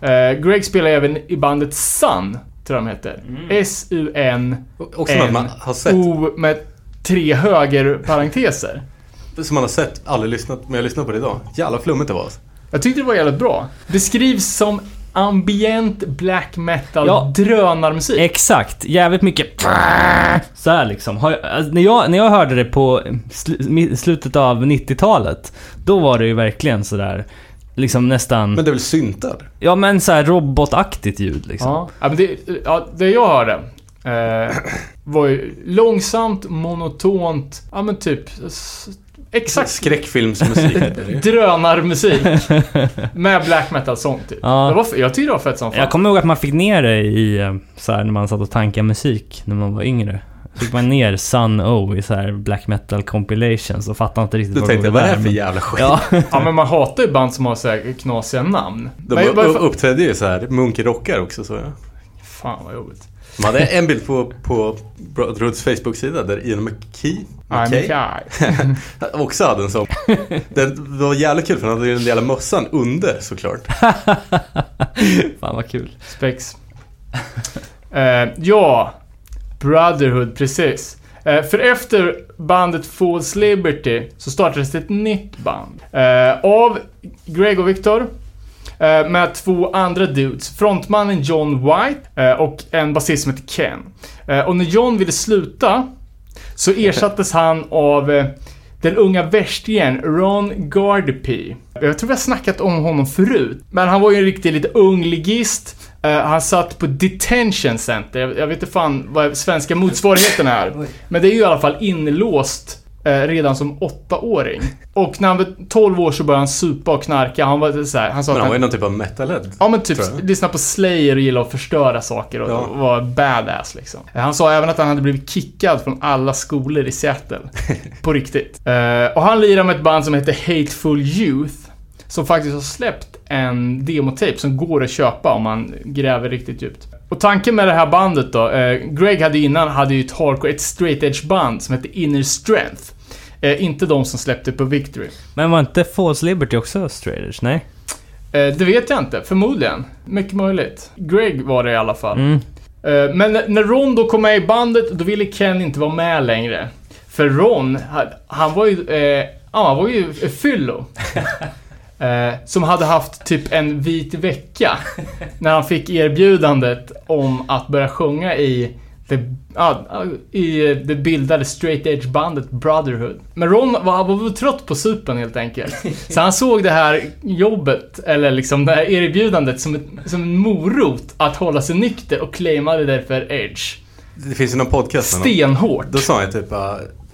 Eh, Greg spelar även i bandet Sun, tror jag de heter. S-U-N
Också något man har sett.
O med tre högerparenteser.
Som man har sett, aldrig lyssnat, men jag lyssnade på det idag. Jävla flummigt det var. alltså.
Jag tyckte det var jävligt bra. Beskrivs som ambient black metal
Ja.
drönarmusik.
Exakt, jävligt mycket så här liksom. Har jag, alltså, när, jag, när jag hörde det på sl, slutet av 90-talet, då var det ju verkligen sådär, liksom nästan,
Men det är väl syntar?
ja men så här robotaktigt ljud liksom.
Ja, ja, men det, ja, det jag hörde eh, var ju långsamt, monotont, ja men typ exakt
Skräckfilmsmusik.
drönarmusik med black metal-sång typ.
Ja.
Det var, jag tyckte det var fett som fan.
Jag kommer ihåg att man fick ner det i, eh, så här, när man satt och tankade musik när man var yngre. Fick man ner Sun O i så här black metal compilations och fattade inte riktigt vad
tänkte jag,
det
vad är det
var.
här för jävla skit?
Ja,
Ja men man hatar ju band som har så här knasiga namn.
De
men, varför-
uppträdde ju så här munkrockar också så jag.
Fan vad jobbigt.
De hade en bild på, på Brotherhoods Facebook-sida där Ian McKee,
I'm
McKay
Kai.
också hade en sån. Det var jävligt kul för han hade ju den jävla mössan under såklart.
fan vad kul.
Spex. Eh, ja, Brotherhood, precis. Eh, för efter bandet False Liberty så startades ett nytt band. Eh, av Greg och Victor. med två andra dudes. Frontmannen John White och en basist som heter Ken. Och när John ville sluta så ersattes han av eh, den unga värsting Ron Gardepy. Jag tror vi har snackat om honom förut. Men han var ju en riktigt lite ung ligist. Eh, han satt på detention center. Jag, jag vet inte fan vad svenska motsvarigheten är. Men det är ju i alla fall inlåst redan som åttaåring. Och när han var 12 år så började han supa och knarka. Han var så här, han sa
Men han var ju någon typ av metalhead.
Ja men typ lyssna på Slayer och gilla att förstöra saker och,
Ja.
och vara badass liksom. Eh, Han sa även att han hade blivit kickad från alla skolor i Seattle. på riktigt. Eh, och han lirar med ett band som heter Hateful Youth. Som faktiskt har släppt en demotape som går att köpa om man gräver riktigt djupt. Och tanken med det här bandet då, eh, Greg hade innan hade ju ett hardcore, ett straight edge band som hette Inner Strength. Eh, inte de som släppte på Victory.
Men var inte False Liberty också straight edge? Nej?
Eh, det vet jag inte, förmodligen. Mycket möjligt. Greg var det i alla fall.
Mm.
Eh, Men när- Ron då kom med i bandet, då ville Ken inte vara med längre. För Ron, han- var ju, eh, han var ju fyllo. Eh, som hade haft typ en vit vecka när han fick erbjudandet om att börja sjunga i det, ja, i det bildade straight edge bandet Brotherhood. Men Ron var, var trött på supen helt enkelt. Så han såg det här jobbet, eller liksom det här erbjudandet som, ett, som en morot att hålla sig nykter och claimade därför edge.
Det finns ju någon podcast med.
Stenhårt.
Då sa han typ uh,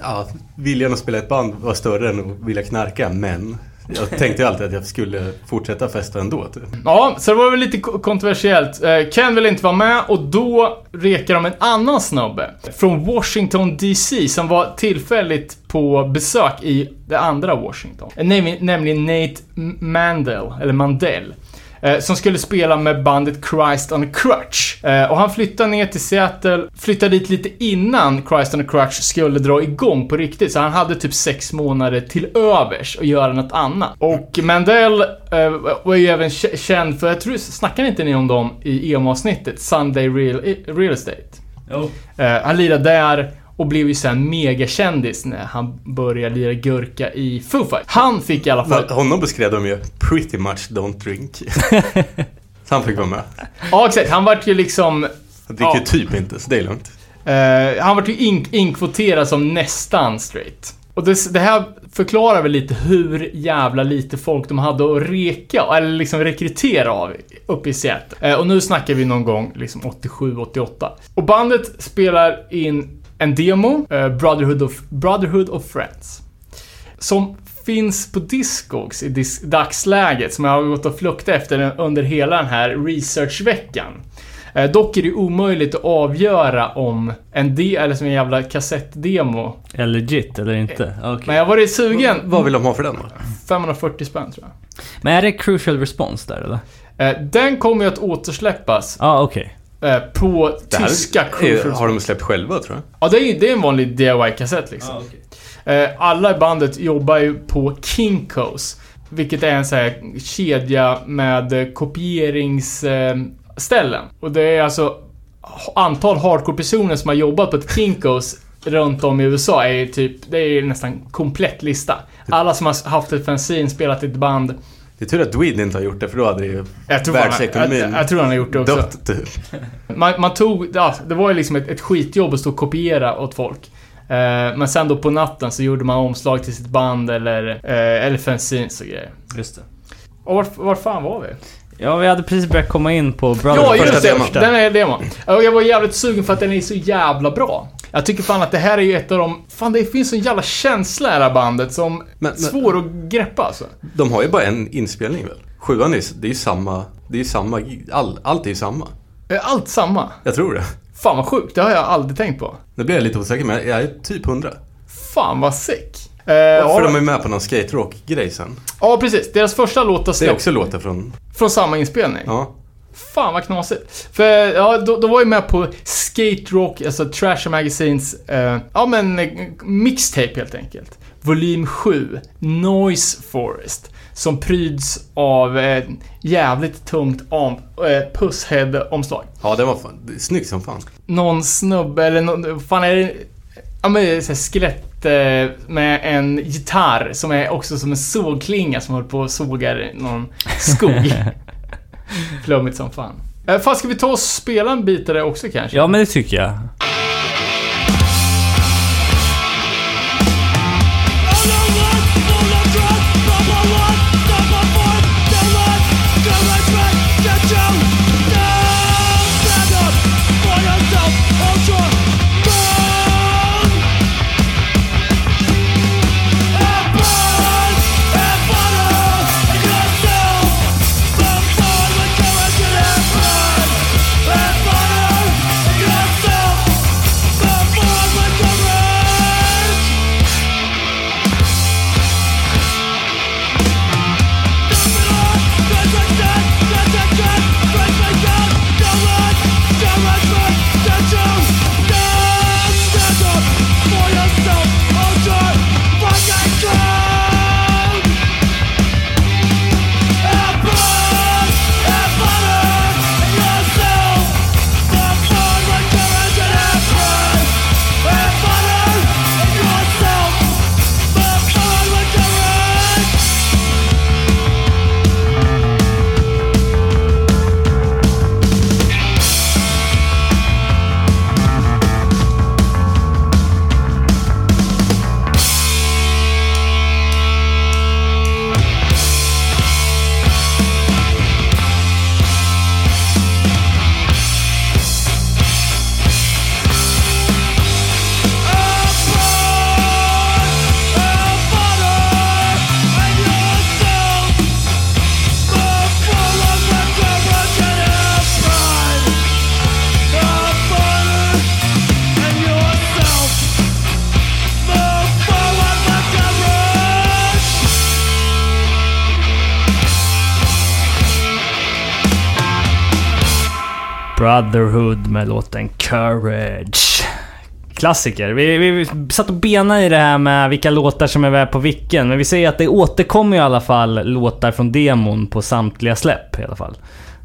ja, viljan att spela ett band var större än att vilja knarka, men jag tänkte ju alltid att jag skulle fortsätta festa ändå. Typ.
Ja, så det var väl lite kontroversiellt. Eh, Ken ville inte vara med och då rekar de en annan snubbe från Washington DC som var tillfälligt på besök i det andra Washington. Eh, nämligen Nate Mandel, eller Mandel. Eh, som skulle spela med bandet Christ on a Crutch. Eh, och han flyttade ner till Seattle, flyttade dit lite innan Christ on a Crutch skulle dra igång på riktigt. Så han hade typ sex månader till övers och göra något annat. Och Mandel eh, var ju även känd för, jag tror, snackade inte ni om dem i EM-avsnittet? Sunday Real, Real Estate.
Jo.
Eh, han lirade där och blev ju sen megakändis när han började lira gurka i Foo Fighters. Han fick i alla fall...
Men Honom beskrev de ju pretty much don't drink. så han fick vara med.
Ja, exakt. Han vart ju liksom...
Han dricker
Ja.
typ inte, så det är lugnt.
Eh, han vart ju in, inkvoterad som nästan straight. Och det, det här förklarar väl lite hur jävla lite folk de hade att reka, eller liksom rekrytera av uppe i Seattle. Eh, och nu snackar vi någon gång liksom 87-88. Och bandet spelar in en demo, eh, Brotherhood, of, Brotherhood of Friends. Som finns på Discogs i dis- dagsläget, som jag har gått och fluktat efter den under hela den här researchveckan. Eh, dock är det omöjligt att avgöra om en de- eller som en jävla kassettdemo.
Är legit eller inte? Okej.
Men jag var varit sugen.
Vad vill de ha för den då?
540 spänn tror
Men är det crucial response där eller?
jag. Eh, den kommer ju att återsläppas
Ja, ah, okej.
eh, på
Det här
tyska
är, har de släppt själva tror jag.
Ja, det är, det är en vanlig DIY-kassett liksom. Eh, alla i bandet jobbar ju på Kinkos. Vilket är en sån här kedja med eh, kopieringsställen. Och det är alltså antal hardcore-personer som har jobbat på ett Kinkos runt om i USA är ju typ, det är nästan komplett lista. Alla som har haft ett fanzine, spelat i ett band.
Det är tur att Dweed inte har gjort det, för då hade det ju
Jag tror,
världsekonomin
jag, jag tror han har gjort det också.
dött typ.
Man, man tog, ja, det var ju liksom ett, ett skitjobb att stå och kopiera åt folk. Eh, men sen då på natten så gjorde man omslag till sitt band eller, eh, eller fanzines och grejer.
Just det.
Och var, var fan var vi?
Ja, vi hade precis börjat komma in på Brother.
Ja,
första
just det! Den är demon. Och jag var jävligt sugen för att den är så jävla bra. Jag tycker fan att det här är ju ett av de... Fan, det finns en jävla känsla i det här bandet som...
Men- men-
svår att greppa alltså.
De har ju bara en inspelning väl? Sjuan är, det är ju samma, det är samma, all, allt är ju samma.
Är Allt samma.
Jag tror det.
Fan vad sjukt, det har jag aldrig tänkt på.
Nu blir jag lite osäker, men jag är typ hundra.
Fan vad sick. Eh,
För
ja,
de är med på någon skate-rock-grej sen.
ja, precis. Deras första låt har
Det är
släppts
också låtar från,
från samma inspelning.
ja.
Fan vad knasigt. För ja, då, då var jag med på Skate Rock, alltså Trash Magazines, eh, ja men eh, mixtape helt enkelt. Volym 7, Noise Forest. Som pryds av eh, jävligt tungt om, eh, pusshead-omslag.
Ja, det var fan, snyggt som fan.
Någon snubbe, eller någon, fan är det, ja men så här skelett eh, med en gitarr som är också som en sågklinga som håller på och sågar någon skog. Flummigt som fan. Äh, fan, ska vi ta och spela en bit av det också kanske?
Ja, men det tycker jag. Brotherhood med låten Courage. Klassiker. Vi, vi, vi satt och benade i det här med vilka låtar som är med på vilken. Men vi säger att det återkommer i alla fall låtar från demon på samtliga släpp i alla fall.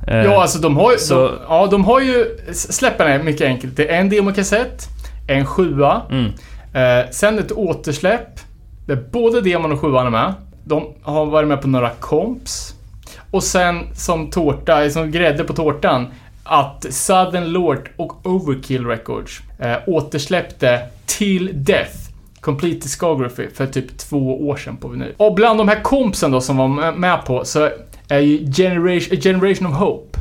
Eh,
Ja, alltså de har ju...
så-
De, ja, de har ju... Släppen är mycket enkelt. Det är en demokassett, en sjua,
Mm.
eh, sen ett återsläpp. Där både demon och sjuan är med. De har varit med på några komps. Och sen som tårta, som grädde på tårtan, att Southern Lord och Overkill Records eh, återsläppte Till Death Complete Discography för typ två år sedan på vinyl. Och bland de här kompsen då som var med- på så är ju Generation, Generation of Hope.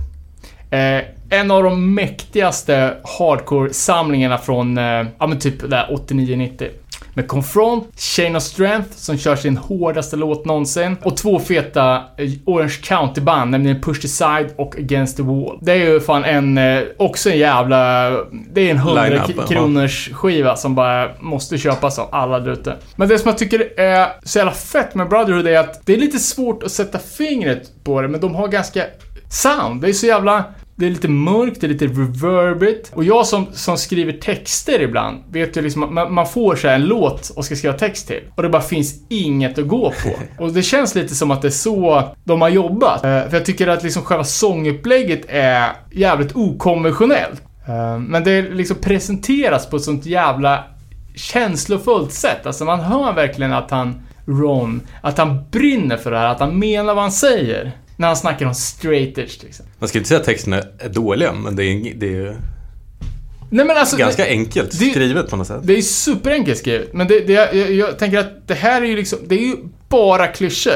Eh, en av de mäktigaste hardcore-samlingarna från, eh, ja men typ där 89-90. Med Confront, Chain of Strength som kör sin hårdaste låt någonsin. Och två feta eh, Orange County-band, nämligen Push the Side och Against the Wall. Det är ju fan en, eh, också en jävla... Det är en 100
Line-up,
k-
ja.
kronors skiva som bara måste köpas av alla där. Men det som jag tycker är så jävla fett med Brotherhood är att det är lite svårt att sätta fingret på det, men de har ganska sound. Det är så jävla... Det är lite mörkt, det är lite reverbigt. Och jag som, som skriver texter ibland, vet ju liksom att man, man får så en låt och ska skriva text till. Och det bara finns inget att gå på. Och det känns lite som att det är så de har jobbat. Eh, för jag tycker att liksom själva sångupplägget är jävligt okonventionellt. Eh, men det liksom presenteras på ett sånt jävla känslofullt sätt. Alltså man hör verkligen att han, Ron, att han brinner för det här, att han menar vad han säger. När han snackar om straight edge till exempel.
Man ska inte säga att texterna är dåliga, men det är, det är
Nej men alltså,
ganska
det,
enkelt
det-
skrivet på något sätt.
det är superenkelt skrivet. Men det, det, jag, jag tänker att det här är ju liksom, det är ju bara klyschor.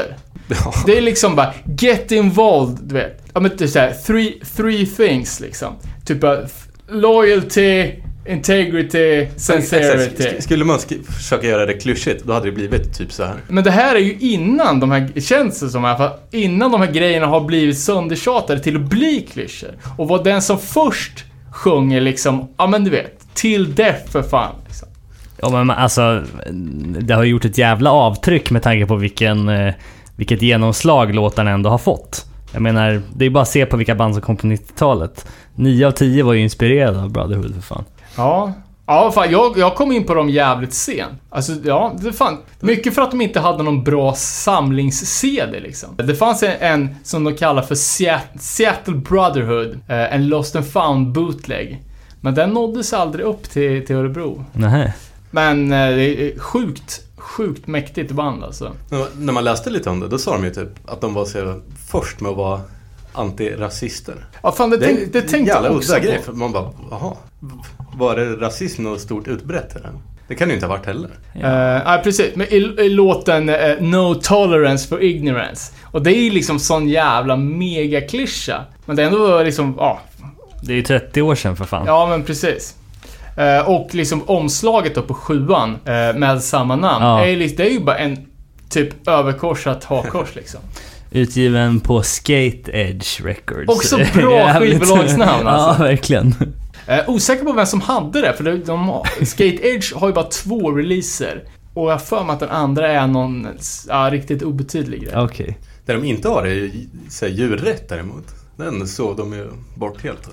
Ja.
Det är liksom bara, get involved, du vet. Ja men typ såhär, three, three things liksom. Typ bara, f- loyalty, integrity, sincerity.
Exakt. Skulle man sk- försöka göra det klyschigt, då hade det blivit typ så här.
Men det här är ju innan de här, känns det som i alla fall, innan de här grejerna har blivit söndertjatade till att bli klyschor. Och vad den som först sjunger liksom, ja men du vet, till death för fan. Liksom.
Ja men alltså, det har gjort ett jävla avtryck med tanke på vilken, eh, vilket genomslag låtarna ändå har fått. Jag menar, det är bara att se på vilka band som kom på 90-talet. 9 av 10 var ju inspirerade av Brotherhood för fan.
Ja. Ja, fan, jag, jag kom in på dem jävligt sent. Alltså, ja, det fan. Mycket för att de inte hade någon bra samlings-CD liksom. Det fanns en, en som de kallar för Seat- Seattle Brotherhood, eh, en Lost and found bootleg. Men den nåddes aldrig upp till, till Örebro.
Nähä.
Men eh, det är sjukt, sjukt mäktigt band alltså.
När man läste lite om det, då sa de ju typ att de var så först med att vara antirasister.
Ja, fan det,
Det
tänk, det tänkte jag också på.
grej. För man bara, jaha. Var det rasism något stort utbrett eller? Det kan det ju inte ha varit heller.
Ja, uh, precis. Men i, i låten eh, No Tolerance for Ignorance. Och det är ju liksom sån jävla megaklyscha. Men det är ändå liksom, ja.
Det är ju 30 år sedan för fan.
Ja, men precis. Eh, och liksom omslaget då på sjuan eh, med samma namn. Är, det är ju bara en typ överkorsat hakkors liksom.
Utgiven på Skate Edge Records.
Också bra skivbolagsnamn, alltså.
Ja, verkligen.
Eh, osäker på vem som hade det, för de, de, har- Skate Edge har ju bara två releaser. Och jag har för mig att den andra är någon ja, riktigt obetydlig grej.
Okej.
Det de inte har är ju så här, djurrätt däremot. Den såg de ju bort helt.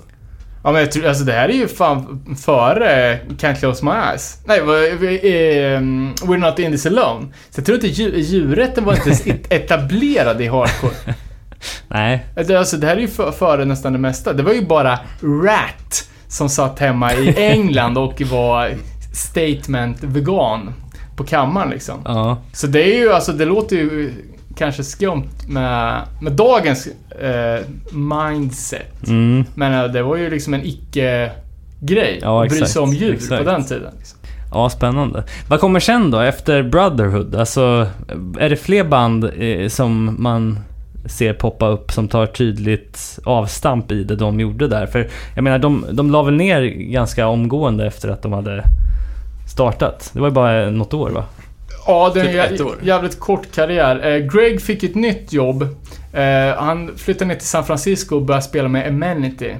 Ja men jag tror, alltså det här är ju fan före Can't Close My Eyes. Nej, eh, um, We're Not In This Alone. Så jag tror inte djur, djurrätten var inte etablerad i hardcore.
Nej.
Alltså det här är ju för, före nästan det mesta. Det var ju bara Rat som satt hemma i England och var statement vegan på kammaren liksom.
Ja.
Så det är ju, alltså det låter ju kanske skumt med, med dagens eh, mindset.
Mm.
Men eh, det var ju liksom en icke-grej.
Ja,
att bry sig om djur
exakt.
på den tiden. Liksom.
Ja, spännande. Vad kommer sen då, efter Brotherhood? Alltså, är det fler band eh, som man ser poppa upp som tar tydligt avstamp i det de gjorde där? För jag menar, de, de la väl ner ganska omgående efter att de hade startat? Det var ju bara något år va?
Ja, det är
Typ
en jävligt kort karriär. Eh, Greg fick ett nytt jobb. Eh, han flyttade ner till San Francisco och började spela med Amenity.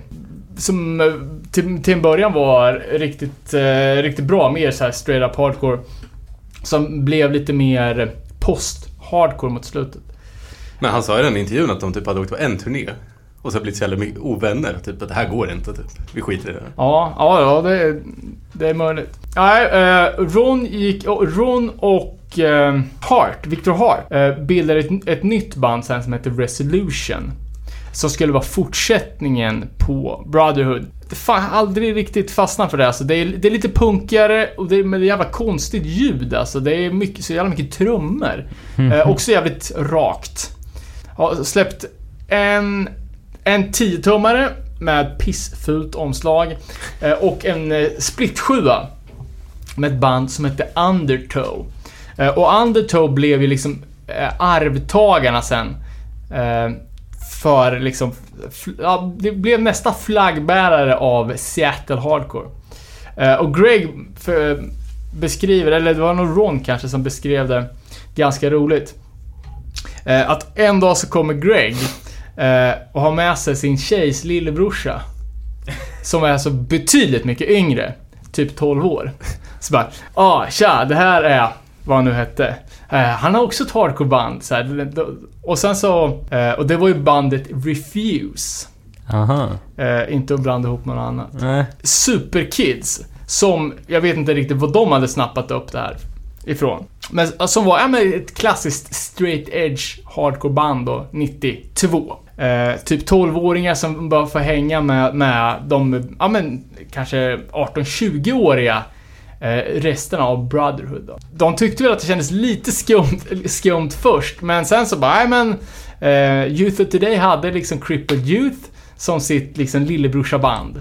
Som eh, till, till en början var riktigt, riktigt bra, mer så här straight up hardcore. Som blev lite mer post-hardcore mot slutet.
Men han sa i den intervjun att de typ hade åkt på en turné. Och så har blivit så jävla mycket ovänner. Typ att det här går inte. Typ. Vi skiter i det.
Ja, ja, ja det, är, det är möjligt. Nej, eh, Ron gick... Ron och eh, Hart, Victor Hart, eh, bildade ett, ett nytt band sen som heter Resolution. Som skulle vara fortsättningen på Brotherhood. Fan, aldrig riktigt fastnat för det alltså. Det är, det är lite punkigare och det är med jävla konstigt ljud alltså. Det är mycket, så jävla mycket trummor. Eh, också jävligt rakt. Har släppt en, en 10-tummare med pissfult omslag eh, och en eh, split med ett band som hette Undertow. Eh, och Undertow blev ju liksom arvtagarna sen för liksom, ja, det blev nästa flaggbärare av Seattle Hardcore. Och Greg för, beskriver, eller det var nog Ron kanske som beskrev det ganska roligt. Att en dag så kommer Greg och har med sig sin tjejs lillebrorsa. Som är alltså betydligt mycket yngre. Typ 12 år. Så bara, ah tja, det här är vad han nu hette. Eh, han har också ett hardcore-band. Och sen så, eh, och det var ju bandet Refuse.
Aha.
Eh, inte att blanda ihop med något annat.
Nej.
Superkids. Som, jag vet inte riktigt vad de hade snappat upp det här ifrån. Men eh, som var, ja men ett klassiskt straight edge hardcore band då, 92. Eh, typ 12-åringar som bara får hänga med, med de, ja men kanske 18-20-åriga eh, resten av Brotherhood då. De tyckte väl att det kändes lite skumt, skumt först, men sen så bara, nej men eh, Youth of Today hade liksom Crippled Youth som sitt liksom lillebrorsaband.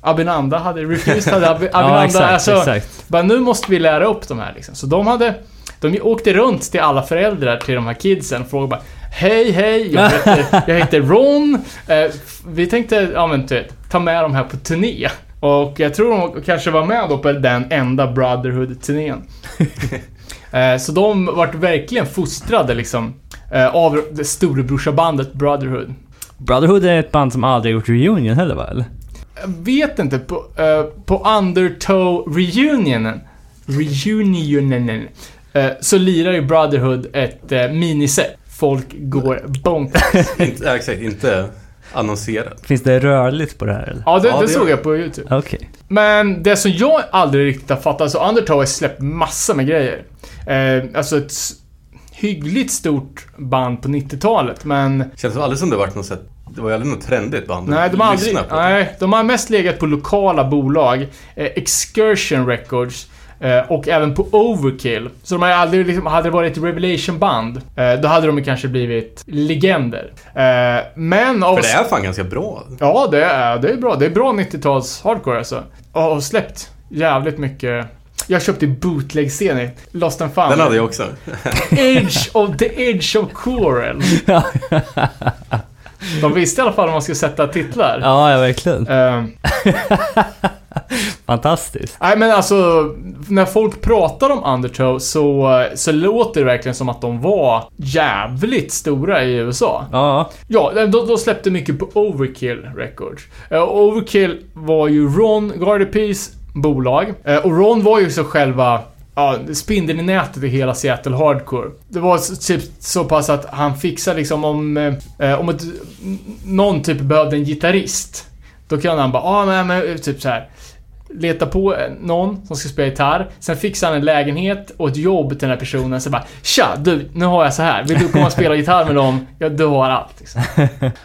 Abinanda hade, Refused hade Ab- Abinanda,
Ja, exakt,
alltså,
exakt.
bara nu måste vi lära upp de här liksom. Så de hade, de åkte runt till alla föräldrar till de här kidsen och frågade bara Hej, hej, jag heter, jag heter Ron. Eh, vi tänkte, ja men typ, ta med dem här på turné. Och jag tror de kanske var med då på den enda Brotherhood-turnén. Eh, så de vart verkligen fostrade liksom eh, av det storebrorsabandet Brotherhood.
Brotherhood är ett band som aldrig gjort reunion heller va? Eller?
Jag vet inte, på, på Undertow reunionen, så lirar ju Brotherhood ett miniset. Folk går bonk.
Inte, ja, exakt, inte annonserat.
Finns det rörligt på det här eller?
Ja, det,
Ja,
det
det-
såg jag på YouTube.
Okej.
Men det som jag aldrig riktigt har fattat, så Undertow har släppt massor med grejer. Eh, alltså ett hyggligt stort band på 90-talet, men
Känns aldrig som det varit något sätt. Det var ju aldrig något trendigt band.
Nej, de har aldrig...
På.
Nej, de har mest legat på lokala bolag. Eh, Excursion Records. Eh, och även på Overkill. Så de har aldrig liksom... Hade det varit ett Revelation-band, eh, då hade de kanske blivit legender. Eh, men av...
För det är fan ganska bra.
Ja, det är, det är bra. Det är bra 90-tals hardcore alltså. Och har släppt jävligt mycket... Jag köpte bootleg-scenen Lost and found.
Den hade jag också.
Edge of the Edge of Coral. De visste i alla fall om man skulle sätta titlar.
Ja, ja verkligen.
Eh,
Fantastiskt.
Nej men alltså, när folk pratar om Undertow så, så låter det verkligen som att de var jävligt stora i USA.
Ja.
Ja, de, de släppte mycket på Overkill Records. Eh, Overkill var ju Ron Gardapies bolag. Eh, och Ron var ju så själva Ja, spindeln i nätet i hela Seattle Hardcore. Det var typ så pass att han fixade liksom om... Eh, om ett, någon typ behövde en gitarrist. Då kunde han bara, ah, men typ så här leta på någon som ska spela gitarr. Sen fixar han en lägenhet och ett jobb till den här personen. Så bara Tja, du, nu har jag så här. Vill du komma och spela gitarr med dem? Ja, du har allt. Liksom.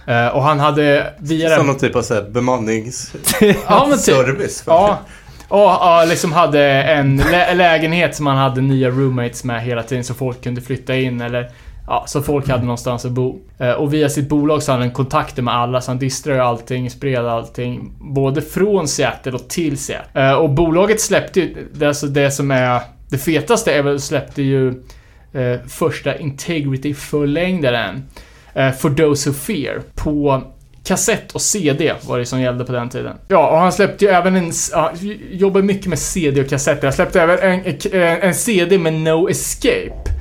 Eh, och han hade via
Som någon typ av så här bemannings...
Ja, men typ.
service.
Ja. Och ja, liksom hade en lä lägenhet som han hade nya roommates med hela tiden så folk kunde flytta in eller Ja, så folk hade någonstans att bo. Eh, och via sitt bolag så hade han kontakter med alla, så han distrade allting, spred allting. Både från Seattle och till Seattle. Eh, och bolaget släppte ju, det, alltså det som är det fetaste är väl, släppte ju eh, första Integrity-förlängdaren. Eh, For Those Who Fear. På kassett och CD var det som gällde på den tiden. Ja, och han släppte ju även en... Ja, jobbar mycket med CD och kassetter. Han släppte även en, en, en CD med No Escape.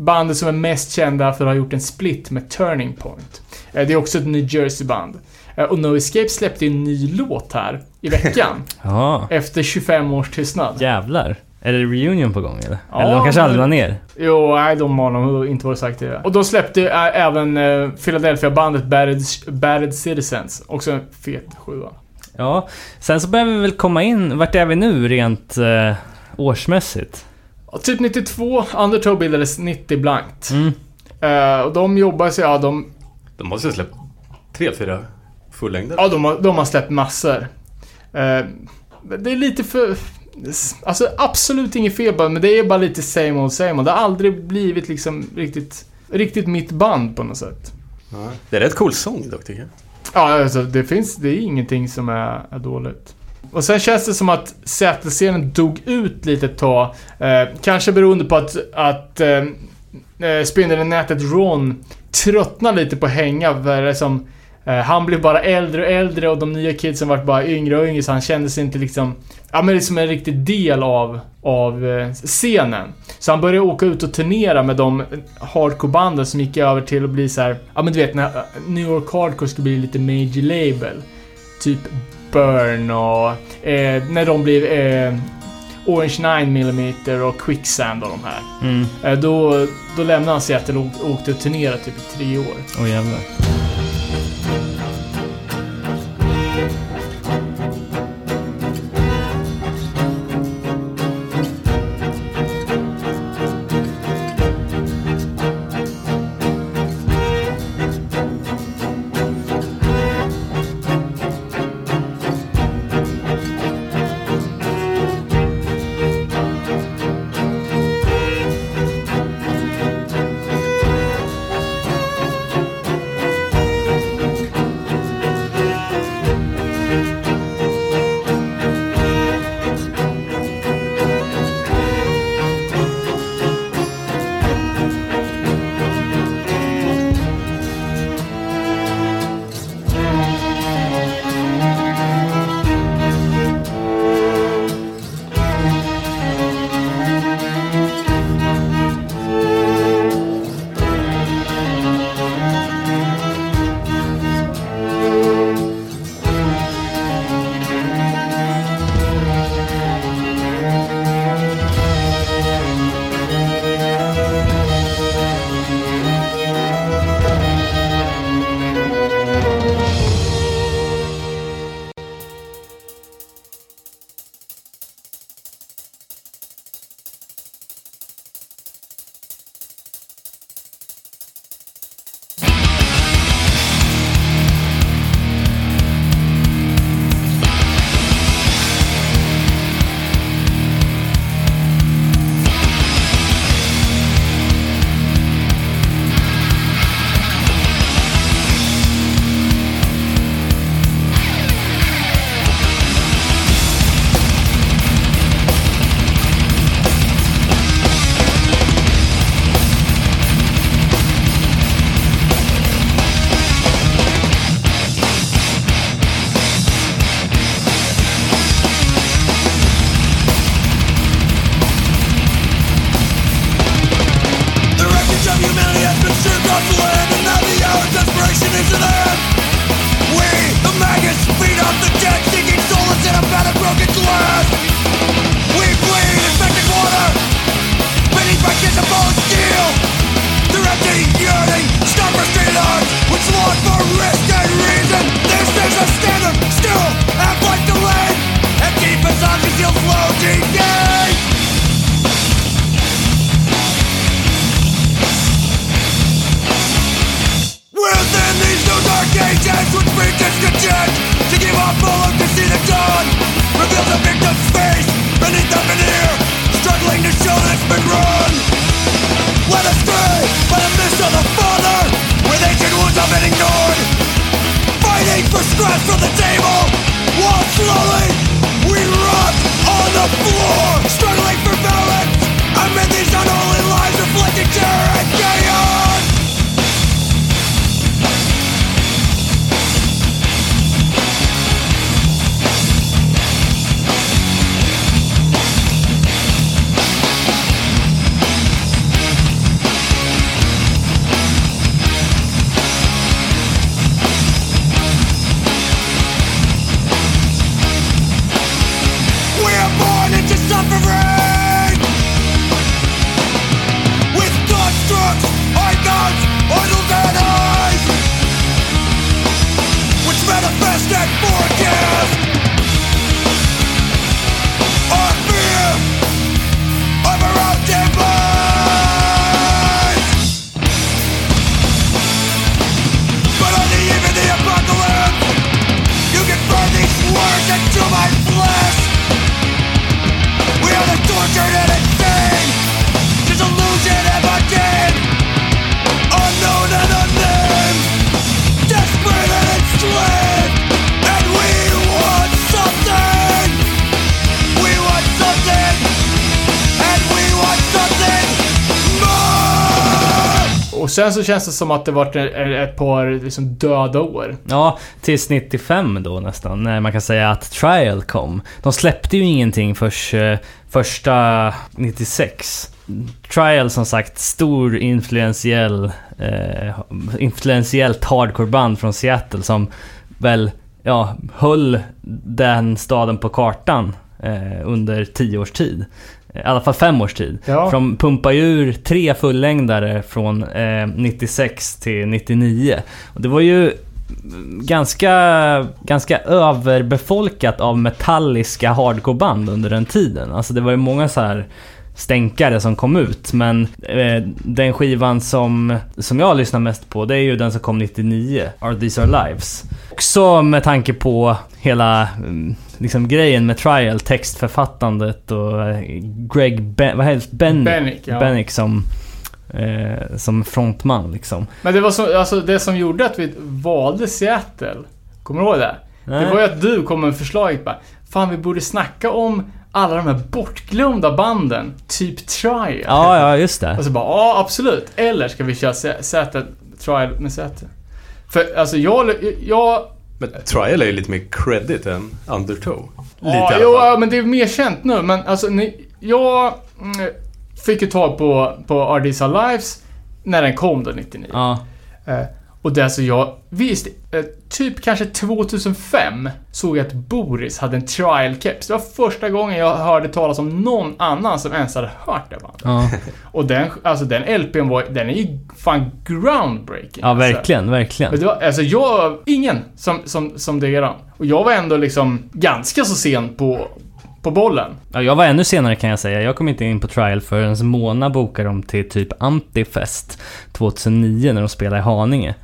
Bandet som är mest kända för att ha gjort en split med Turning Point. Eh, Det är också ett New Jersey-band. Eh, Och No Escape släppte en ny låt här i veckan.
Ja.
efter 25 års tystnad.
Jävlar. Är det reunion på gång eller?
Ja,
eller de kanske aldrig la ner?
Jo, nej, de har nog inte varit sagt det. Och de släppte äh, även äh, Philadelphia-bandet Battered, Battered Citizens. Också en fet sjua.
Ja. Sen så behöver vi väl komma in, vart är vi nu rent eh, årsmässigt?
Typ 92, Undertow bildades 90 blankt.
Mm.
Eh, och de jobbar sig, ja de,
De måste ha släppt tre, fyra fullängder.
ja, de, har, de har släppt massor. Eh, det är lite för... Alltså absolut inget fel på det, men det är bara lite same old same old. Det har aldrig blivit liksom riktigt, riktigt mitt band på något sätt.
Ja. Det är rätt cool sång dock tycker jag.
Ja, alltså det finns, det är ingenting som är, är dåligt. Och sen känns det som att Seattle-scenen dog ut lite ett tag. Eh, kanske beroende på att, att eh, eh spindeln i nätet Ron tröttnar lite på att hänga. För det är som, eh, han blev bara äldre och äldre och de nya kidsen vart bara yngre och yngre så han kände sig inte liksom... Ja men liksom en riktig del av, av eh, scenen. Så han började åka ut och turnera med de hardcore-banden som gick över till att bli så här. Ja men du vet när New York Hardcore skulle bli lite major label. Typ Burn och eh, när de blev eh, Orange 9mm och Quicksand och de här.
Mm.
Eh, då, då lämnade han Seattle och åkte och turnerade typ i tre år.
Åh jävlar.
Sen så känns det som att det varit ett, par liksom döda år.
Ja, tills 95 då nästan, när man kan säga att Trial kom. De släppte ju ingenting först, eh, första 96. Trial som sagt, stor influentiell, eh, influentiellt hardcoreband från Seattle som väl, ja, höll den staden på kartan eh, under tio års tid. I alla fall fem års tid.
Ja.
För de pumpade ju ur tre fullängdare från eh, 96 till 99. Och det var ju ganska, ganska överbefolkat av metalliska hardcoreband under den tiden. Alltså det var ju många så här stänkare som kom ut. Men eh, den skivan som, som jag lyssnar mest på, det är ju den som kom 99, Are These Our Lives. Också med tanke på hela mm, liksom, grejen med Trial, textförfattandet och eh, Greg ben, vad heter Bennick,
Bennick, ja.
Bennick som, eh, som frontman liksom.
Men det var så, alltså det som gjorde att vi valde Seattle, kommer du ihåg det? Det var ju att du kom med förslaget bara, fan vi borde snacka om alla de här bortglömda banden, typ Trial.
Ja, ja, just det.
Och så bara, ja absolut. Eller ska vi köra Säter, Trial med Säter? För alltså jag, jag
Men Trial är ju lite mer credit än Undertow. Lite
ja, jo, ja, men det är mer känt nu. Men alltså, ni, jag mm, fick ju tag på, på Our Lives när den kom då, 99.
Ja.
Och det är alltså jag, visst, eh, typ kanske 2005 såg jag att Boris hade en trial keps. Det var första gången jag hörde talas om någon annan som ens hade hört det bandet.
Ja,
Och den, alltså den LPn var, den är ju fan groundbreaking.
ja
alltså.
verkligen, verkligen.
Men det var, alltså jag, ingen som, som, som diggar den. Och jag var ändå liksom ganska så sen på, på bollen.
Ja, jag var ännu senare kan jag säga. Jag kom inte in på trial förrän Mona bokade dem till typ Antifest 2009 när de spelade i Haninge.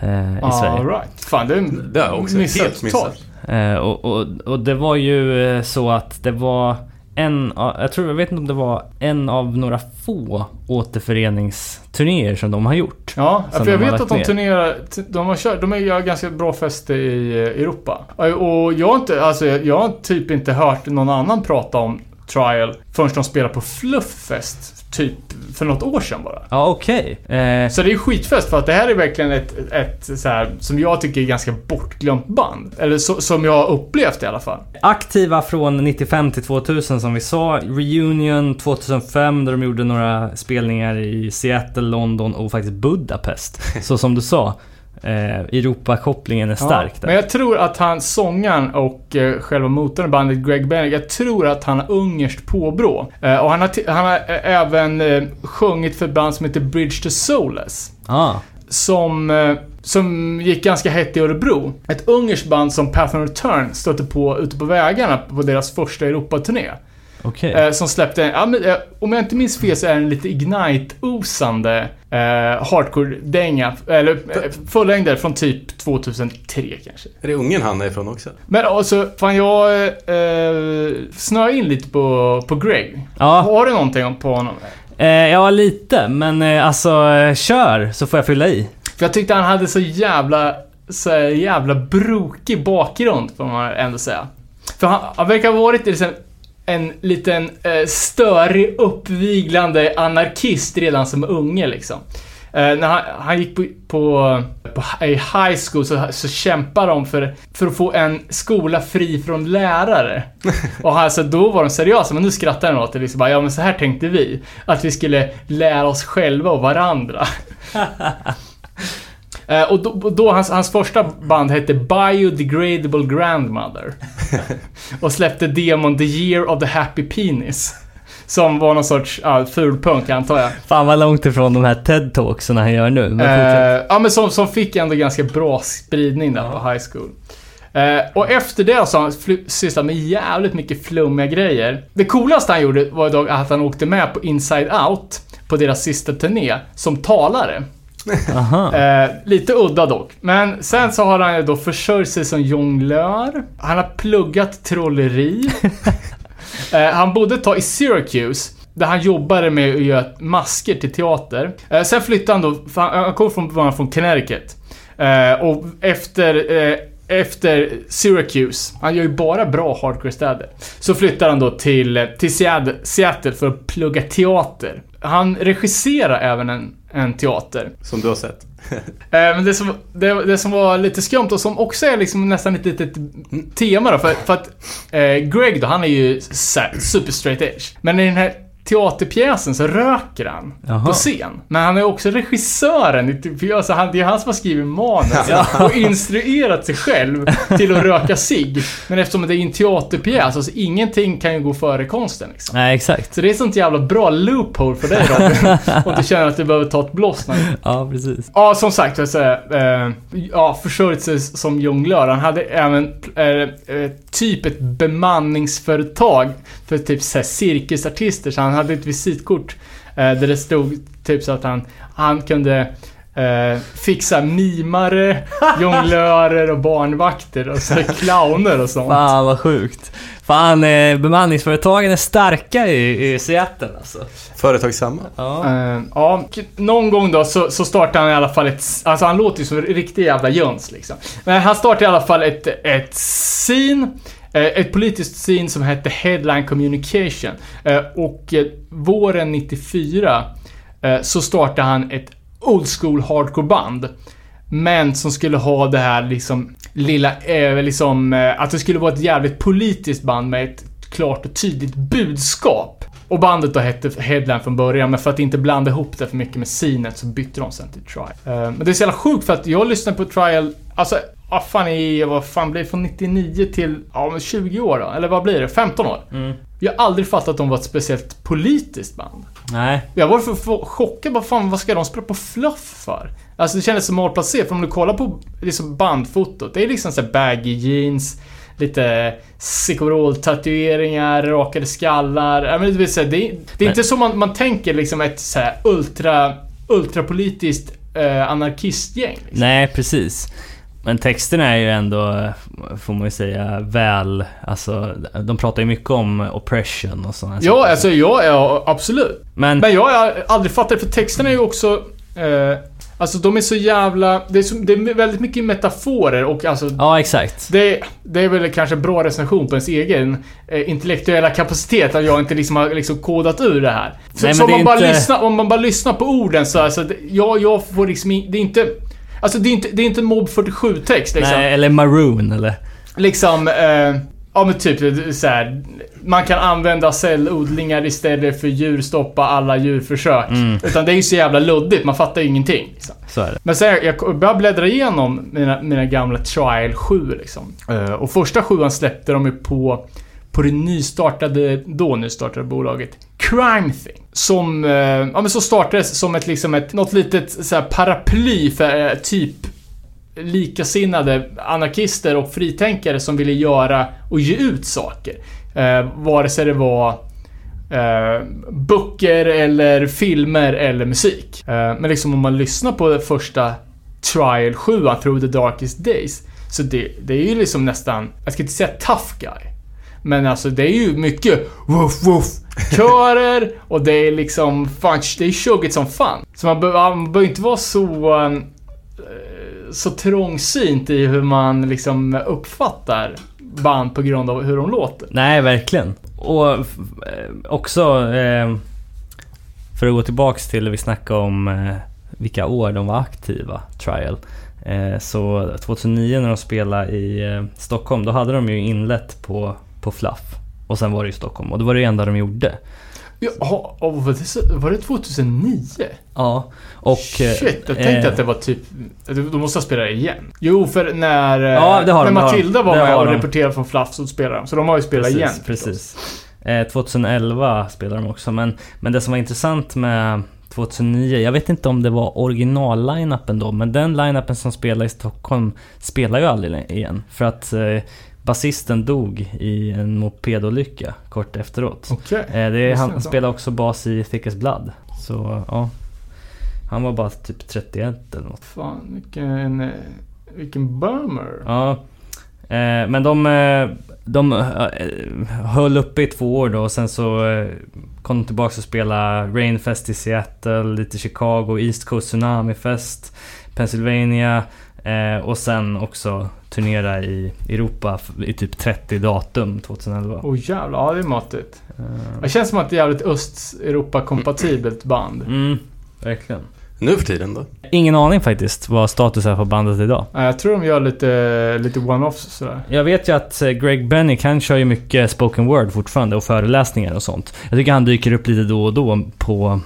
Eh, I Sverige.
All right. Fan, det,
Det har jag också helt missat.
Eh, och, och, och det var ju eh, så att det var en, av- jag tror, jag vet inte om det var en av några få återföreningsturnéer som de har gjort.
Ja, för jag vet att de
ner.
turnerar, de har kört, de är- gör ganska bra fester i eh, Europa. Och jag har inte, alltså jag har typ inte hört någon annan prata om Trial förrän de spelar på Flufffest, typ för något år sedan bara.
Ja, okej. Eh,
Så det är skitfest för att det här är verkligen ett, ett så här, som jag tycker är ganska bortglömt band. Eller så, som jag har upplevt i alla fall.
aktiva från 95 till 2000 som vi sa. Reunion 2005 där de gjorde några spelningar i Seattle, London och faktiskt Budapest. Så som du sa, eh, Europakopplingen är stark
Ja,
där.
Men jag tror att han, sångaren och eh, själva motorn i bandet, Greg Bennick, jag tror att han har ungerskt påbrå. Eh, och han har, han har eh, även eh, sjungit för ett band som heter Bridge to Soulless.
Ah,
Som, eh, som gick ganska hett i Örebro. Ett ungerskt band som Path of Return stötte på ute på vägarna på deras första Europaturné.
Okej.
Eh, som släppte, en- ja, men, eh, om jag inte minns fel så är det en lite Ignite-osande eh, hardcore-dänga. Eller eh, fullängder från typ 2003 kanske.
Är det ungen han är ifrån också?
Men alltså, fan jag eh, snöar in lite på, på Greg.
Ja,
Har du någonting på honom?
eh, ja, lite. Men eh, alltså, kör så får jag fylla i.
För jag tyckte han hade så jävla, så jävla brokig bakgrund, får man ändå säga. För han, han verkar ha varit liksom en liten eh, störig, uppviglande anarkist redan som unge liksom. Eh, när han, han gick på, på, på i high school så, så kämpade de för, för att få en skola fri från lärare. Och alltså, då var de seriösa, men nu skrattar de åt det. Liksom bara, ja men så här tänkte vi. Att vi skulle lära oss själva och varandra. Eh, och då, då hans, hans första band hette Biodegradable Grandmother. och släppte demon The Year of the Happy Penis. Som var någon sorts uh, fulpunk antar jag.
Fan vad långt ifrån de här TED-talksen han gör nu. Men.
Eh, ja men som, som fick ändå ganska bra spridning där på high school. Eh, och efter det så har han sysslat med jävligt mycket flummiga grejer. Det coolaste han gjorde var dock att han åkte med på Inside Out på deras sista turné som talare. Eh, lite udda dock. Men sen så har han ju då försörjt sig som jonglör. Han har pluggat trolleri. eh, han bodde ett tag i Syracuse. Där han jobbade med att göra masker till teater. Eh, sen flyttade han då, han, han kom från, från Connecticut. Eh, och efter eh, efter Syracuse, han gör ju bara bra hardcore-städer, så flyttar han då till, till Seattle, för att plugga teater. Han regisserar även en, en teater.
Som du har sett.
Eh, Men det som, det, det som var lite skumt och som också är liksom nästan ett litet tema då, för, för att eh, Greg då, han är ju super straight edge. Men i den här teaterpjäsen så röker han
Jaha.
på scen. Men han är också regissören. Alltså han, det är han som har skrivit manus och instruerat sig själv till att röka sig. Men eftersom det är en teaterpjäs, alltså ingenting kan ju gå före konsten liksom.
Nej, exakt.
Så det är ett sånt jävla bra loophole för dig Robin. Om du känner att du behöver ta ett blås.
Ja, precis.
Ja, som sagt, jag säga, eh, ja, försörjt sig som jonglör. Han hade även eh, eh, typ ett bemanningsföretag för typ så här, cirkusartister. Så han hade ett visitkort eh, där det stod typ så att han, han kunde eh, fixa mimare, jonglörer och barnvakter och så clowner och sånt.
Fan vad sjukt. Fan, eh, bemanningsföretagen är starka i, i Seattle alltså.
Företagsamma.
Ja.
Eh, ja, någon gång då så, så startade han i alla fall ett... Alltså han låter ju som en riktig jävla jöns liksom. Men han startade i alla fall ett, ett scene. Eh, ett politiskt scene som hette Headline Communication. Eh, och eh, våren 94 så startade han ett old school hardcore band. Men som skulle ha det här liksom lilla, liksom, att det skulle vara ett jävligt politiskt band med ett klart och tydligt budskap. Och bandet då hette Headline från början, men för att inte blanda ihop det för mycket med sinet så bytte de sen till Trial. Men det är så jävla sjukt för att jag lyssnade på Trial, alltså, vad fan i, vad fan blir det, från 99 till, ja men 20 år då? Eller vad blir det? 15 år?
Mm.
Jag har aldrig fattat att de var ett speciellt politiskt band.
Nej.
Jag var för, chockad. Vad fan, vad ska de spela på fluff för? Alltså det kändes som malplacerat. För om du kollar på liksom bandfotot. Det är liksom så här baggy jeans. Lite tatueringar rakade skallar. Ja, men det, vill säga, det, är- det är inte så man, man tänker liksom ett så ultra, ultrapolitiskt eh, anarkistgäng. Liksom.
Nej, precis. Men texterna är ju ändå, får man ju säga, väl... Alltså, de pratar ju mycket om oppression och sådana
Ja,
saker.
alltså ja, ja, absolut.
Men,
Men jag har aldrig fattat för texterna är ju också... Eh, alltså de är så jävla... Det är, så, det är väldigt mycket metaforer och alltså...
ja, exakt.
Det, det är väl kanske en bra recension på ens egen eh, intellektuella kapacitet att jag inte liksom har liksom kodat ur det här. Så,
Nej,
så om, man bara
inte-
lyssnar, om man bara lyssnar på orden så alltså, det, jag, jag får liksom Det är inte... Alltså det är inte, det är inte Mob 47-text liksom.
Nej, eller maroon eller...
Liksom, eh, ja men typ så här. Man kan använda cellodlingar istället för djurstoppa alla djurförsök.
Mm.
Utan det är ju så jävla luddigt, man fattar ju ingenting. Liksom.
Så är det.
Men sen, jag började bläddra igenom mina, mina gamla Trial 7 liksom. Eh, och första sjuan släppte de ju på, på det nystartade, då nystartade bolaget Crime Thing. Som, eh, ja men så startades som ett liksom ett, något litet så här, paraply för eh, typ likasinnade anarkister och fritänkare som ville göra och ge ut saker. Eh, vare sig det var eh, böcker eller filmer eller musik. Eh, men liksom om man lyssnar på det första Trial 7, Through the Darkest Days. Så det, det är ju liksom nästan, jag ska inte säga tough guy. Men alltså det är ju mycket woof woof körer och det är liksom fan, det är tjoggigt som fan. Så man behöver inte vara så eh, så trångsynt i hur man liksom uppfattar band på grund av hur de låter.
Nej, verkligen. Och eh, också... Eh, för att gå tillbaks till det vi snackade om vilka år de var aktiva, Trial. Så 2009 när de spelade i Stockholm, då hade de ju inlett på, på Fluff. Och sen var det i Stockholm och det var det enda de gjorde.
Och var det, så- var det 2009?
Ja, och... eh,
Shit, jag tänkte
eh,
att det var typ... De måste ha spelat igen. Jo, för när... eh,
Ja, har
när
de.
Matilda var med
har
och
de.
rapporterade från Fluff så spelade de. Så de har ju spelat
precis,
igen.
Precis. Eh, 2011 spelade de också, men, men det som var intressant med 2009, jag vet inte om det var original-line-upen då, men den line-upen som spelade i Stockholm spelar ju aldrig igen. För att eh, basisten dog i en mopedolycka kort efteråt.
Okej.
Eh, det han spelar också bas i Thickest Blood. Så ja, han var bara typ 31 eller något.
Fan, vilken... eh, Vilken bummer.
Ja. Eh, men de, eh, de eh, höll uppe i två år då och sen så eh, kom de tillbaka och spelade Rainfest i Seattle, lite Chicago, East Coast Tsunami Fest, Pennsylvania. Eh, och sen också turnera i Europa i typ 30 datum 2011.
Åh oh, jävlar, ja det är matigt.
Eh,
Det känns som att det är jävligt Östeuropa-kompatibelt band.
mm, verkligen.
Nu för tiden då?
Ingen aning faktiskt vad status är på bandet idag.
Ja, Jag tror de gör lite, lite one-offs sådär.
Jag vet ju att eh, Greg Bennick, han kör ju mycket spoken word fortfarande och föreläsningar och sånt. Jag tycker han dyker upp lite då och då på,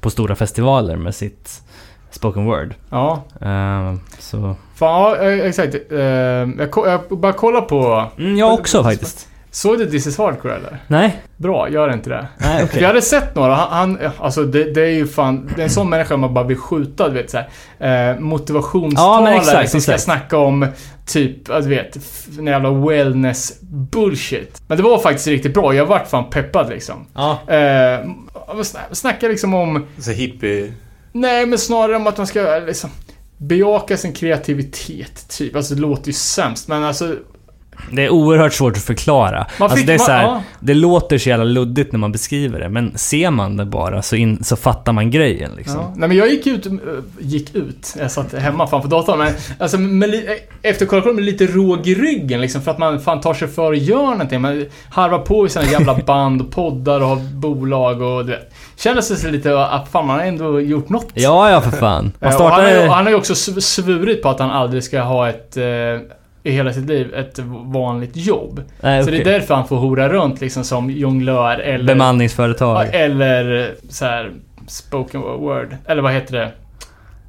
på stora festivaler med sitt spoken word.
Ja.
Eh, så...
Fan, ja, eh, exakt. Eh, Jag, jag bara kolla på...
Mm, jag också faktiskt.
Såg du This is Hardcore eller?
Nej,
Bra, gör inte det.
nej.
För jag hade sett några, han, han alltså det, det är ju fan, det är en sån människa man bara blir skjutad, du vet såhär. Eh,
Ja,
motivationstalare
men exakt,
som ska
exakt.
snacka om typ, ja, du vet, en jävla wellness bullshit. Men det var faktiskt riktigt bra, jag vart fan peppad liksom.
Ja.
Eh, snacka liksom om,
Så hippie
nej men snarare om att man ska liksom bejaka sin kreativitet typ. Alltså det låter ju sämst men alltså
det är oerhört svårt att förklara.
Man
alltså det, är
man-
så här,
ja.
det låter så jävla luddigt när man beskriver det, men ser man det bara så, in, så fattar man grejen liksom.
Ja. Nej men jag gick ut, äh, gick ut, jag satt hemma framför datorn men alltså med, li- efter att kolla på det med lite råg i ryggen liksom för att man fan tar sig för att göra någonting. Man harvar på i sina jävla band och poddar och har bolag och du vet. Kändes det sig lite att fan man har ändå gjort något.
Ja, ja för fan. Man
Eh, och han, har
startade...
han har ju också sv- svurit på att han aldrig ska ha ett eh, i hela sitt liv ett vanligt jobb.
Nej,
Så det är därför han får hora runt liksom som jonglör eller...
Bemanningsföretag.
eller så här spoken word. Eller vad heter det?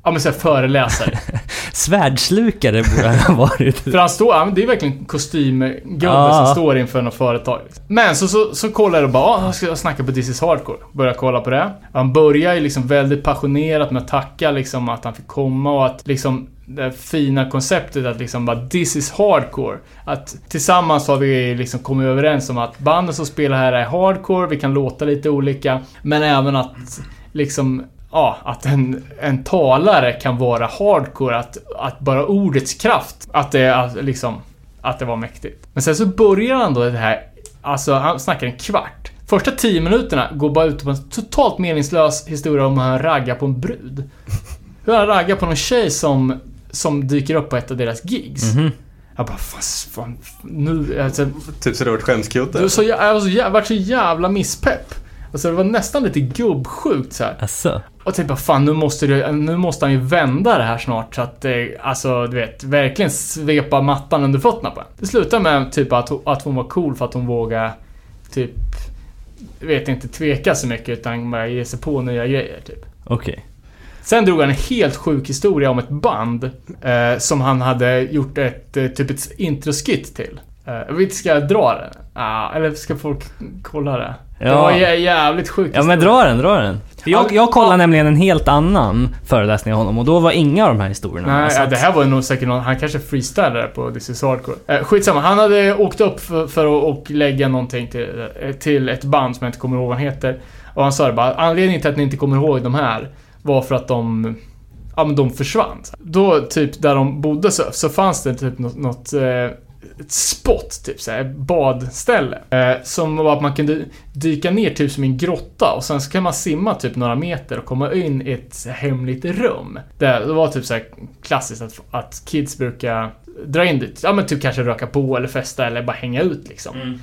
Ja men såhär föreläsare.
Svärdslukare borde han ha varit.
För han står, ja, men det är verkligen kostymgubbe
Ah.
som står inför något företag. liksom. Men så, så, så kollar jag och bara, ah, jag ska snacka på This is Hardcore. Börjar kolla på det. Han börjar ju liksom väldigt passionerat med att tacka liksom att han fick komma och att liksom det fina konceptet att liksom bara This is hardcore. Att tillsammans har vi liksom kommit överens om att banden som spelar här är hardcore, vi kan låta lite olika. Men även att liksom Ja, att en, en talare kan vara hardcore, att, att bara ordets kraft, att det att liksom, att det var mäktigt. Men sen så börjar han då det här, alltså han snackar en kvart. Första tio minuterna går bara ut på en totalt meningslös historia om hur han raggar på en brud. Hur han raggar på någon tjej som, som dyker upp på ett av deras gigs.
Mhm.
Jag bara, fan, fan nu, alltså,
Typ så det var ett skämskudde.
så, jä- jag var så, jävla misspepp. Alltså det var nästan lite gubbsjukt så här.
Asså?
Och typ bara, fan nu måste, det, nu måste han ju vända det här snart så att det, alltså du vet, verkligen svepa mattan under fötterna på en. Det slutar med typ att, hon- att hon var cool för att hon vågade typ, vet inte, tveka så mycket utan bara ge sig på nya grejer typ.
Okej.
Sen drog han en helt sjuk historia om ett band eh, som han hade gjort ett, eh, typ ett introskit till. Eh, vi ska jag dra den? Ah, eller ska folk kolla det? Det
Ja.
var jä- jävligt sjukt.
Ja men dra den, dra den. Jag, jag kollade
Ja.
nämligen en helt annan föreläsning av honom och då var inga av de här historierna
Nej, ja, det här var nog säkert någon, han kanske freestylade på This is Hardcore. Eh, skitsamma, han hade åkt upp för, för att lägga någonting till, eh, till ett band som jag inte kommer ihåg vad han heter. Och han sa det bara, anledningen till att ni inte kommer ihåg de här var för att de Ja men de försvann. Då typ där de bodde så, så fanns det typ något, något eh, ett spot, typ såhär, badställe. Eh, som var att man kunde dyka ner typ som en grotta och sen så kan man simma typ några meter och komma in i ett hemligt rum. Det, det var typ såhär klassiskt att, att kids brukar dra in dit. Ja men typ kanske röka på eller festa eller bara hänga ut liksom.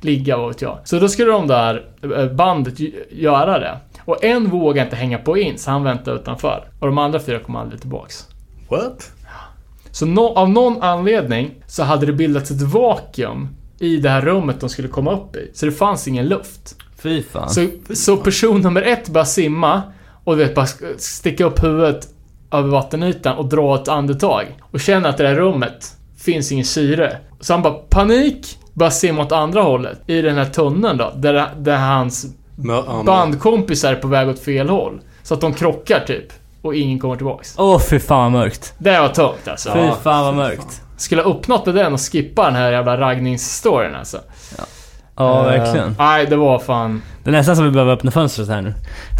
Ligga, vad vet jag. Så då skulle de där eh, bandet göra det. Och en vågade inte hänga på in, så han väntade utanför. Och de andra fyra kom aldrig tillbaks.
What?
Så no, av någon anledning så hade det bildats ett vakuum i det här rummet de skulle komma upp i. Så det fanns ingen luft.
Fy fan.
Så, så person nummer ett börjar simma och du vet, bara sticka upp huvudet över vattenytan och dra ett andetag. Och känner att det där rummet finns ingen syre. Så han bara panik, börjar simma åt andra hållet. I den här tunneln då, där, där hans bandkompisar på väg åt fel håll. Så att de krockar typ. Och ingen kommer tillbaks.
Åh fy fan vad mörkt.
Det var tungt alltså.
Fy fan vad mörkt.
Skulle ha uppnått med den och skippa den här jävla raggningsstoryn alltså.
Ja,
Eh,
verkligen.
Nej, det var fan...
Det är nästan som vi behöver öppna fönstret här nu.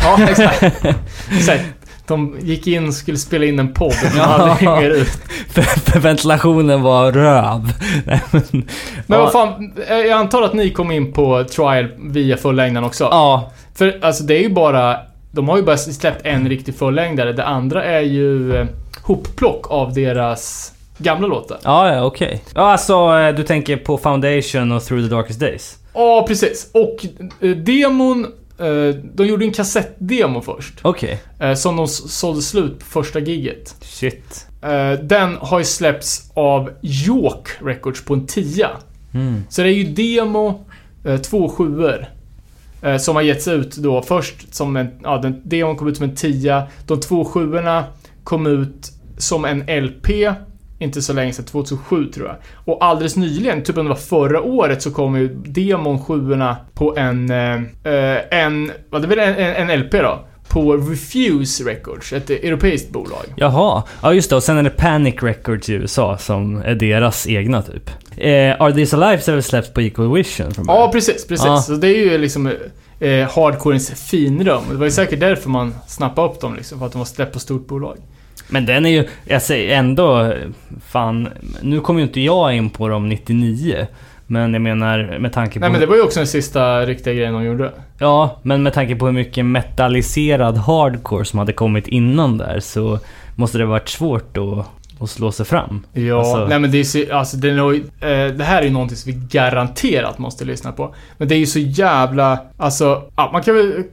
Ja, exakt. exakt. De gick in och skulle spela in en podd och de aldrig mer ut.
För, för ventilationen var röv. Nej, men,
Men
ja,
vad fan, jag antar att ni kom in på trial via fullängden också?
Ja,
För alltså det är ju bara... De har ju bara släppt en riktig fullängdare. Det andra är ju... eh, hopplock av deras gamla låtar.
Ja, ja, okej. Ja, alltså eh, du tänker på Foundation och Through the Darkest Days?
Ja, precis. Och eh, demon... Eh, de gjorde en kassettdemo först.
Okej.
Eh, som de sålde slut på första giget.
Shit.
Eh, den har ju släppts av York Records på en tia.
Mm.
Så det är ju demo, två sjuor. Som har getts ut då först som en... Ja, den, demon kom ut som en tia. De två sjuorna kom ut som en LP. Inte så länge sedan, 2007 tror jag. Och alldeles nyligen, typ om det var förra året, så kom ju demon sjuorna på en... Eh, eh, en... Vad det väl en, en, en LP då? På Refuse Records, ett europeiskt bolag.
Jaha. Ja, just det. Och sen är det Panic Records i USA som är deras egna typ. Eh, Are These Alive är väl släppt på Equal Vision från
Ja, precis, precis.
Ja.
Så det är ju liksom eh, hardcorens finrum. Det var ju säkert därför man snappade upp dem liksom, för att de var släppt på stort bolag.
Men den är ju, jag säger ändå, fan, nu kommer ju inte jag in på dem 99. Men jag menar med tanke på...
Nej men det var ju också den sista riktiga grejen de gjorde.
Ja, men med tanke på hur mycket metalliserad hardcore som hade kommit innan där så måste det varit svårt att, att slå sig fram.
Ja,
Alltså-
nej men det är så, alltså det, är nog, eh, det här är ju någonting som vi garanterat måste lyssna på. Men det är ju så jävla, alltså, ja, man kan väl...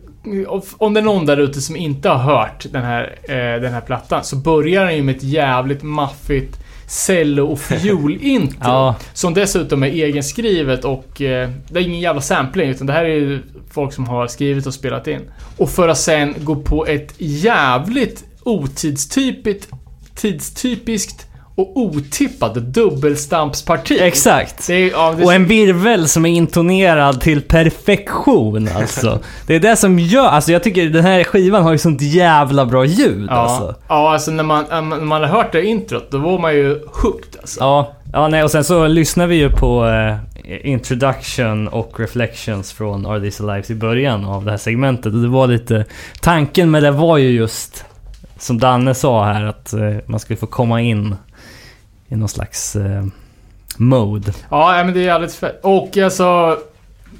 Om det är någon där ute som inte har hört den här, eh, den här plattan så börjar den ju med ett jävligt maffigt cello och fiolintro.
Ja.
Som dessutom är egenskrivet och eh, det är ingen jävla sampling utan det här är ju folk som har skrivit och spelat in. Och för att sen gå på ett jävligt otidstypiskt, tidstypiskt och otippat dubbelstampsparti.
Exakt!
Är, ja, det,
Och en virvel som är intonerad till perfektion alltså. Det är det som gör, alltså jag tycker den här skivan har ju sånt jävla bra ljud
ja,
alltså.
ja, alltså när man, när man har hört det introt, då var man ju hooked alltså.
Ja, ja nej, och sen så lyssnar vi ju på eh, Introduction och Reflections från Are These Alive i början av det här segmentet. Och det var lite... Tanken med det var ju just, som Danne sa här, att eh, man skulle få komma in i någon slags eh, mode.
Ja, men det är jävligt fett. Och alltså...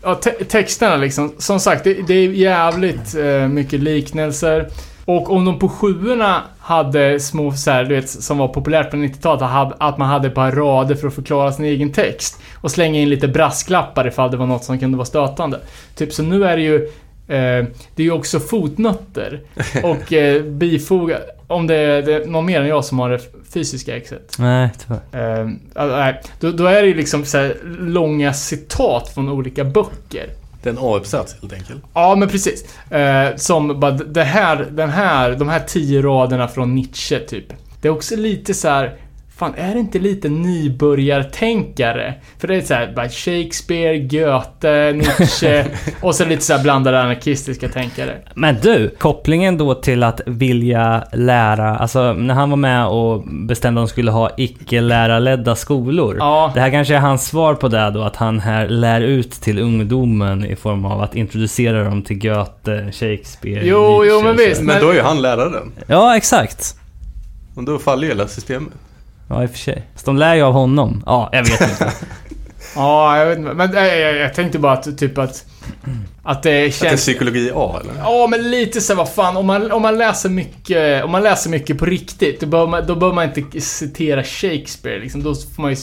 Ja, te- texterna liksom. Som sagt, det, det är jävligt eh, mycket liknelser. Och om de på sjuorna hade små så här, du vet, som var populärt på 90-talet, att man hade ett par rader för att förklara sin egen text. Och slänga in lite brasklappar ifall det var något som kunde vara stötande. Typ, så nu är det ju... Eh, det är ju också fotnötter. Och eh, bifoga... Om det är, det är någon mer än jag som har det fysiska exet.
Nej, tyvärr.
Eh, alltså, nej, då, då är det ju liksom så här långa citat från olika böcker.
Det är en A-uppsats helt enkelt.
Ja, men precis. Eh, som bara det här, den här, de här tio raderna från Nietzsche, typ. Det är också lite så här. Fan, är det inte lite nybörjartänkare? För det är så här, Shakespeare, Goethe, Nietzsche och så lite så här blandade anarkistiska tänkare.
Men du, kopplingen då till att vilja lära, alltså när han var med och bestämde att de skulle ha icke-lärarledda skolor.
Ja,
Det här kanske är hans svar på det då, att han här lär ut till ungdomen i form av att introducera dem till Goethe, Shakespeare,
Jo,
Nietzsche
jo, men visst.
Men då är ju han läraren.
Ja, exakt.
Och då faller ju hela systemet.
Ja, i och för sig. Så de lär ju av honom. Ja, jag vet inte.
ja, jag vet inte. Men eh, jag, jag tänkte bara att typ att... Att det
Att det är
känns...
psykologi A eller?
Ja, men lite så vad fan. Om man, om man läser mycket, om man läser mycket på riktigt, då bör man, då bör man inte citera Shakespeare liksom. Då får man ju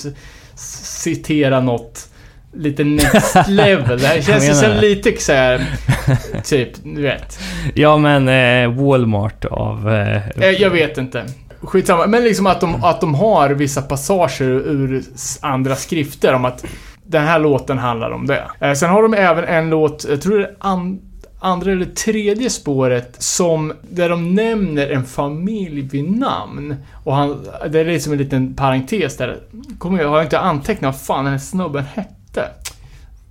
citera något lite next level. Det här känns ju som lite så här, typ, du vet.
Ja, men eh, Walmart av... Eh,
Eh, Jag vet inte. Skitsamma. Men liksom att de, att de har vissa passager ur andra skrifter om att den här låten handlar om det. Eh, Sen har de även en låt, jag tror det är an, andra eller tredje spåret, som, där de nämner en familj vid namn. Och han, det är liksom en liten parentes där. Kommer jag, har jag inte antecknat vad fan den här snubben hette?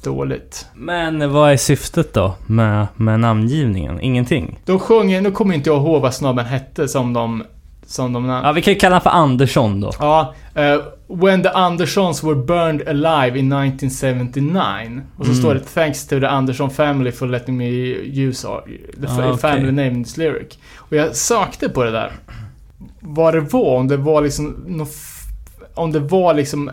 Dåligt.
Men vad är syftet då med, med namngivningen? Ingenting?
De sjunger, nu kommer inte jag ihåg vad snubben hette som de, som de
Ja, vi kan ju kalla honom för Andersson då.
Ja, eh, When the Andersons were burned alive in 1979. Och så
Mm.
står det Thanks to the Anderson family for letting me use our, the
Ah,
family name in this lyric. Och jag sökte på det där. Vad det var, om det var liksom om det var liksom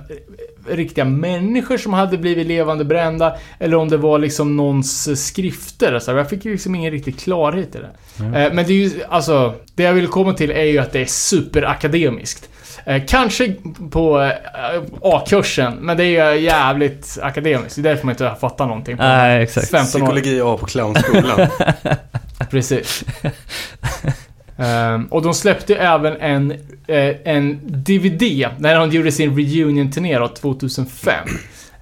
riktiga människor som hade blivit levande brända eller om det var liksom någons skrifter. Alltså, jag fick ju liksom ingen riktig klarhet i det. Eh, men det är ju, alltså, det jag vill komma till är ju att det är superakademiskt. Eh, kanske på eh, A-kursen, men det är ju jävligt akademiskt. Det är därför man inte fattar någonting på
Nej, exakt.
15 år.
Psykologi A på clownskolan.
Precis. Ehm, och de släppte även en, eh, en DVD när de gjorde sin reunion-turné då, 2005.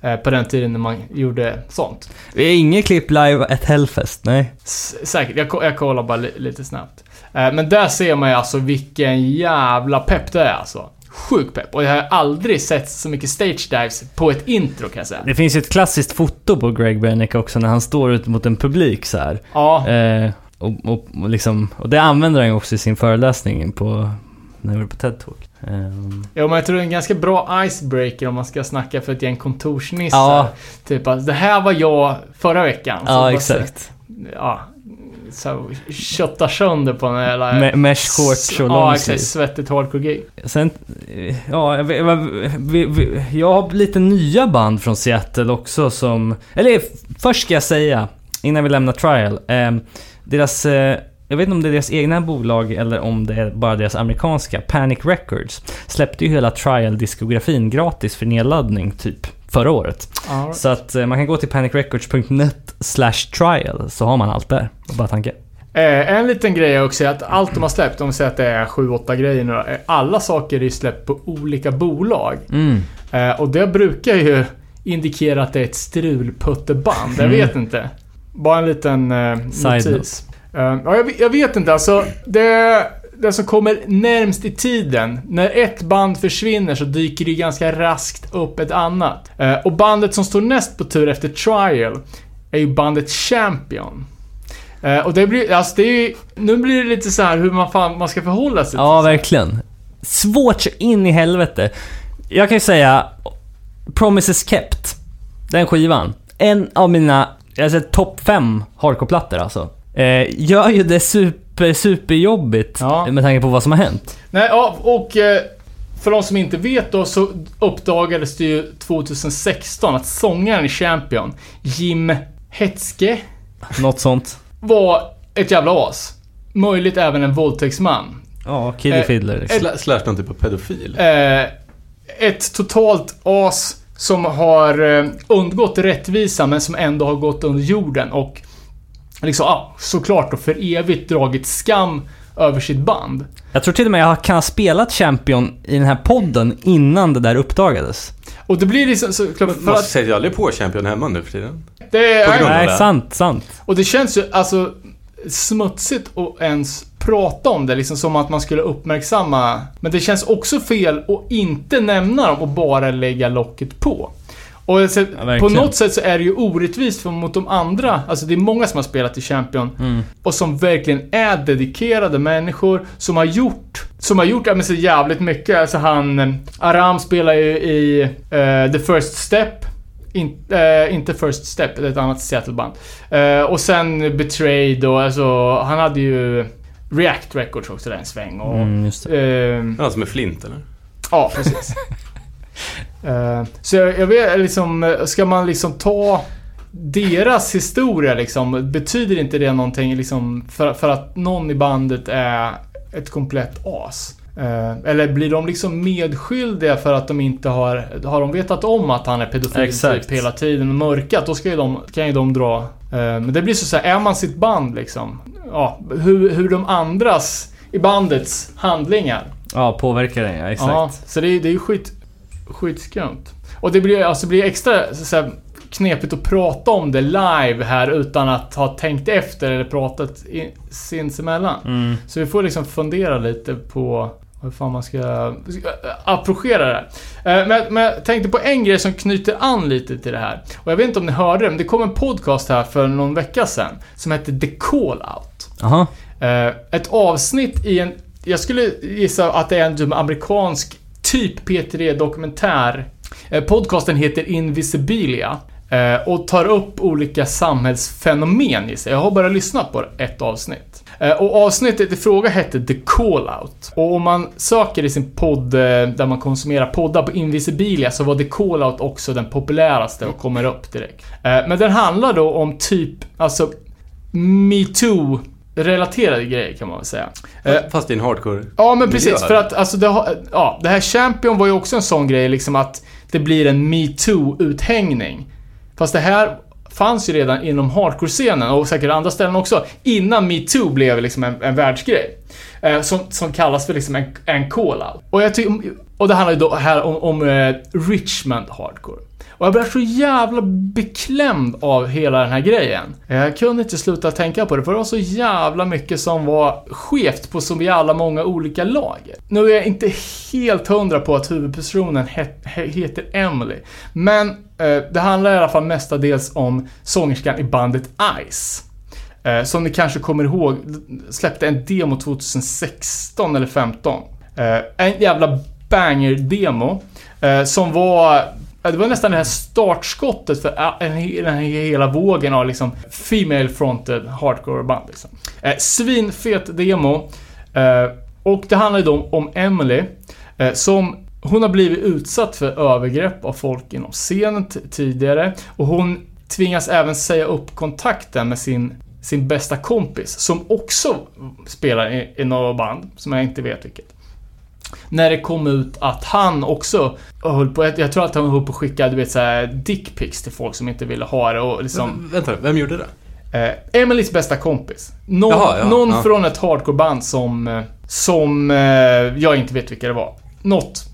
Eh, på den tiden när man gjorde sånt.
Det är inget klipp live at Hellfest, nej.
S- säkert, jag, jag kollar bara li, lite snabbt. Eh, men där ser man ju alltså vilken jävla pepp det är alltså. Sjuk pepp. Och jag har aldrig sett så mycket stage dives på ett intro kan jag säga.
Det finns ju ett klassiskt foto på Greg Bennick också när han står ut mot en publik så här.
Ja,
Eh, och, och, och, liksom, och det använder han ju också i sin föreläsning på, när jag var på TED Talk. Ehm,
Ja, men jag tror det är en ganska bra icebreaker om man ska snacka för ett gäng kontorsnissar.
Ja.
Typ att det här var jag förra veckan. Så
ja, exakt.
ja, så kötta sönder på en jävla...
Me- mesh shorts och
Ja, exakt. Svettigt hardcore-gig.
Sen, ja, jag, jag, har lite nya band från Seattle också som... Eller först ska jag säga, innan vi lämnar Trial. Eh, deras... Eh, jag vet inte om det är deras egna bolag eller om det är bara deras amerikanska. Panic Records släppte ju hela Trial-diskografin gratis för nedladdning typ förra året.
Ja,
Så att eh, man kan gå till panicrecords.net slash trial så har man allt där. Var Bara tanke.
Eh, en liten grej är också att allt de har släppt, om vi säger att det är 7-8 grejer nu eh, Alla saker är släppt på olika bolag.
Mm.
Eh, och det brukar ju indikera att det är ett strulputteband. Jag
Mm.
vet inte. Bara en liten eh,
Side
notis. Eh, ja, jag, vet- jag vet inte, alltså. Det, det som kommer närmst i tiden. När ett band försvinner så dyker det ganska raskt upp ett annat. Eh, och bandet som står näst på tur efter Trial är ju bandet Champion. Eh, och det blir, alltså det är ju, nu blir det lite så här hur man, fan, man ska förhålla sig
Ja,
till
verkligen. Svårt så in i helvete. Jag kan ju säga Promises Kept. Den skivan. En av mina, alltså topp fem hardcore-plattor alltså. Eh, gör ju det super, superjobbigt
Ja.
med tanke på vad som har hänt.
Nej, ja, och eh, för de som inte vet då så uppdagades det ju 2016 att sångaren i Champion, Jim Hetske,
Något sånt.
var ett jävla as. Möjligt även en våldtäktsman.
Ja, Kiddy
Eh,
Fiddler. liksom.
Sla- Slash någon typ av pedofil.
Eh, ett totalt as som har eh, undgått rättvisa men som ändå har gått under jorden och liksom, ja, såklart då för evigt dragit skam över sitt band.
Jag tror till och med jag kan ha spelat Champion i den här podden innan det där uppdagades.
Och det blir liksom så, för
Man
att
sätter ju aldrig på Champion hemma nu för tiden.
det är...
Nej,
det.
sant, sant.
Och det känns ju alltså smutsigt att ens prata om det, liksom som att man skulle uppmärksamma. Men det känns också fel att inte nämna dem och bara lägga locket på. Och så, på
verkligen.
något sätt så är det ju orättvist för mot de andra, alltså det är många som har spelat i Champion
Mm.
och som verkligen är dedikerade människor som har gjort, som har gjort, ja men så jävligt mycket. Alltså han, eh, Aram spelar ju i eh, The First Step. In, eh, inte First Step, det är ett annat Seattle-band. Eh, och sen Betrayed och alltså, han hade ju React Records också där en sväng och...
Mm, just det.
Eh,
Ja, som är Flint eller?
ja, precis. Eh, så jag, jag vet liksom, ska man liksom ta deras historia liksom, betyder inte det någonting liksom för, för att någon i bandet är ett komplett as? Eh, eller blir de liksom medskyldiga för att de inte har... Har de vetat om att han är pedofil typ hela tiden och mörkat, då ska ju de, kan ju de dra... men det blir så såhär, är man sitt band liksom? Ja, hur, hur de andras i bandets handlingar
Ja, påverkar den ja, exakt.
Ja, så det är, det är ju skit, skitskumt. Och det blir, alltså, det blir extra så här, knepigt att prata om det live här utan att ha tänkt efter eller pratat i, sinsemellan.
Mm.
Så vi får liksom fundera lite på hur fan man ska ska approchera det här. Eh, Men, men jag tänkte på en grej som knyter an lite till det här. Och jag vet inte om ni hörde det, men det kom en podcast här för någon vecka sedan som hette The Call Out.
Aha.
Eh, ett avsnitt i en... Jag skulle gissa att det är en typ amerikansk typ P3 dokumentär. Eh, podcasten heter Invisibilia. Eh, och tar upp olika samhällsfenomen i sig. Jag har bara lyssnat på ett avsnitt. Eh, och avsnittet i fråga hette The Call-Out. Och om man söker i sin podd, eh, där man konsumerar poddar på Invisibilia, så var The Call-Out också den populäraste och kommer upp direkt. Eh, men den handlar då om typ, alltså, metoo relaterade grejer kan man väl säga.
Fast i en hardcore
Ja, men precis.
miljö.
För att alltså, det, har, ja, det här Champion var ju också en sån grej, liksom att det blir en metoo-uthängning. Fast det här fanns ju redan inom hardcore-scenen och säkert andra ställen också, innan metoo blev liksom en, en världsgrej. Eh, som, som kallas för liksom en, en call-out. Och, jag och det handlar ju då här om, om eh, Richmond Hardcore. Och jag blev så jävla beklämd av hela den här grejen. Jag kunde inte sluta tänka på det, för det var så jävla mycket som var skevt på så jävla många olika lager. Nu är jag inte helt hundra på att huvudpersonen het, he, heter Emily. Men Eh, det handlar i alla fall mestadels om sångerskan i bandet Ice. Eh, som ni kanske kommer ihåg, släppte en demo 2016 eller 15. Eh, en jävla banger-demo. Som var... ja, Det var nästan det här startskottet för en, den här hela vågen av liksom female-fronted hardcore-band. Liksom. Eh, svinfet demo. Eh, och det handlar ju då om, om Emily. Eh, som hon har blivit utsatt för övergrepp av folk inom scenen tidigare. Och hon tvingas även säga upp kontakten med sin, sin bästa kompis. Som också spelar i, i något band, som jag inte vet vilket. När det kom ut att han också höll på, jag tror att han höll på att skicka, du vet såhär dickpics till folk som inte ville ha det och liksom...
V- Vänta, vem gjorde det?
Eh, Emelies bästa kompis. Någon,
Jaha, ja,
någon
ja.
från ett hardcoreband som, eh, som eh, jag inte vet vilka det var. Något.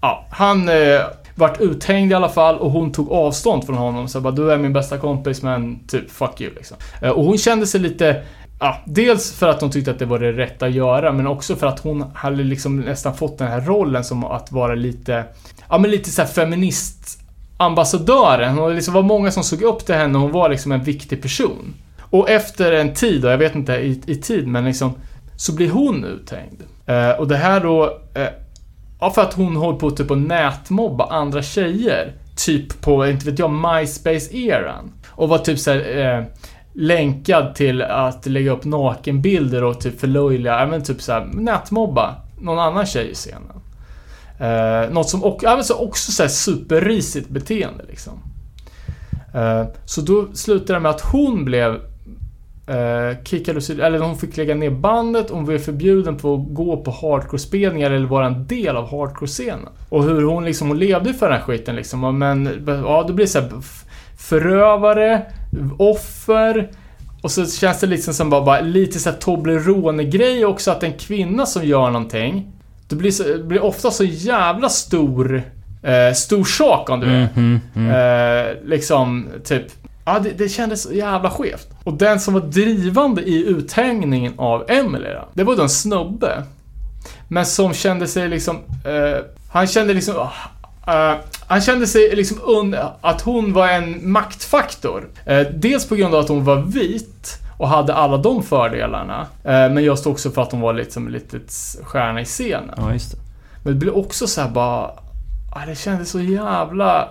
Ja, han eh, vart uthängd i alla fall och hon tog avstånd från honom. Så bara, du är min bästa kompis men typ fuck you liksom. Eh, och hon kände sig lite Ja, dels för att hon tyckte att det var det rätta att göra, men också för att hon hade liksom nästan fått den här rollen som att vara lite, ja men lite såhär feministambassadören. Och liksom, det liksom var många som såg upp till henne och hon var liksom en viktig person. Och efter en tid, och jag vet inte i, i tid, men liksom så blir hon uthängd. Eh, och det här då, eh, ja för att hon håller på typ att nätmobba andra tjejer. Typ på, inte vet jag, MySpace-eran. Och var typ såhär, eh, länkad till att lägga upp nakenbilder och typ förlöjliga, ja men typ såhär, nätmobba någon annan tjej i scenen. Eh, något som också, alltså också såhär superrisigt beteende liksom. Eh, så då slutade det med att hon blev eh, kickad ur sitt- eller hon fick lägga ner bandet, hon blev förbjuden på att gå på hardcore-spelningar eller vara en del av hardcore-scenen. Och hur hon liksom, hon levde för den här skiten liksom. Men, ja det blir så här förövare, offer, och så känns det liksom som bara, bara lite så här Toblerone-grej också att en kvinna som gör någonting det blir, så, det blir ofta så jävla stor, eh, stor sak om du vet.
Mhm, mm.
Eh, liksom, typ. Ja, det, det kändes så jävla skevt. Och den som var drivande i uthängningen av då, det var då en snubbe. Men som kände sig liksom, eh, han kände liksom, eh, han kände sig liksom att hon var en maktfaktor. Eh, dels på grund av att hon var vit och hade alla de fördelarna. Eh, men just också för att hon var liksom en litet stjärna i scenen.
Ja, just det.
Men det blev också så här bara, ah, det kändes så jävla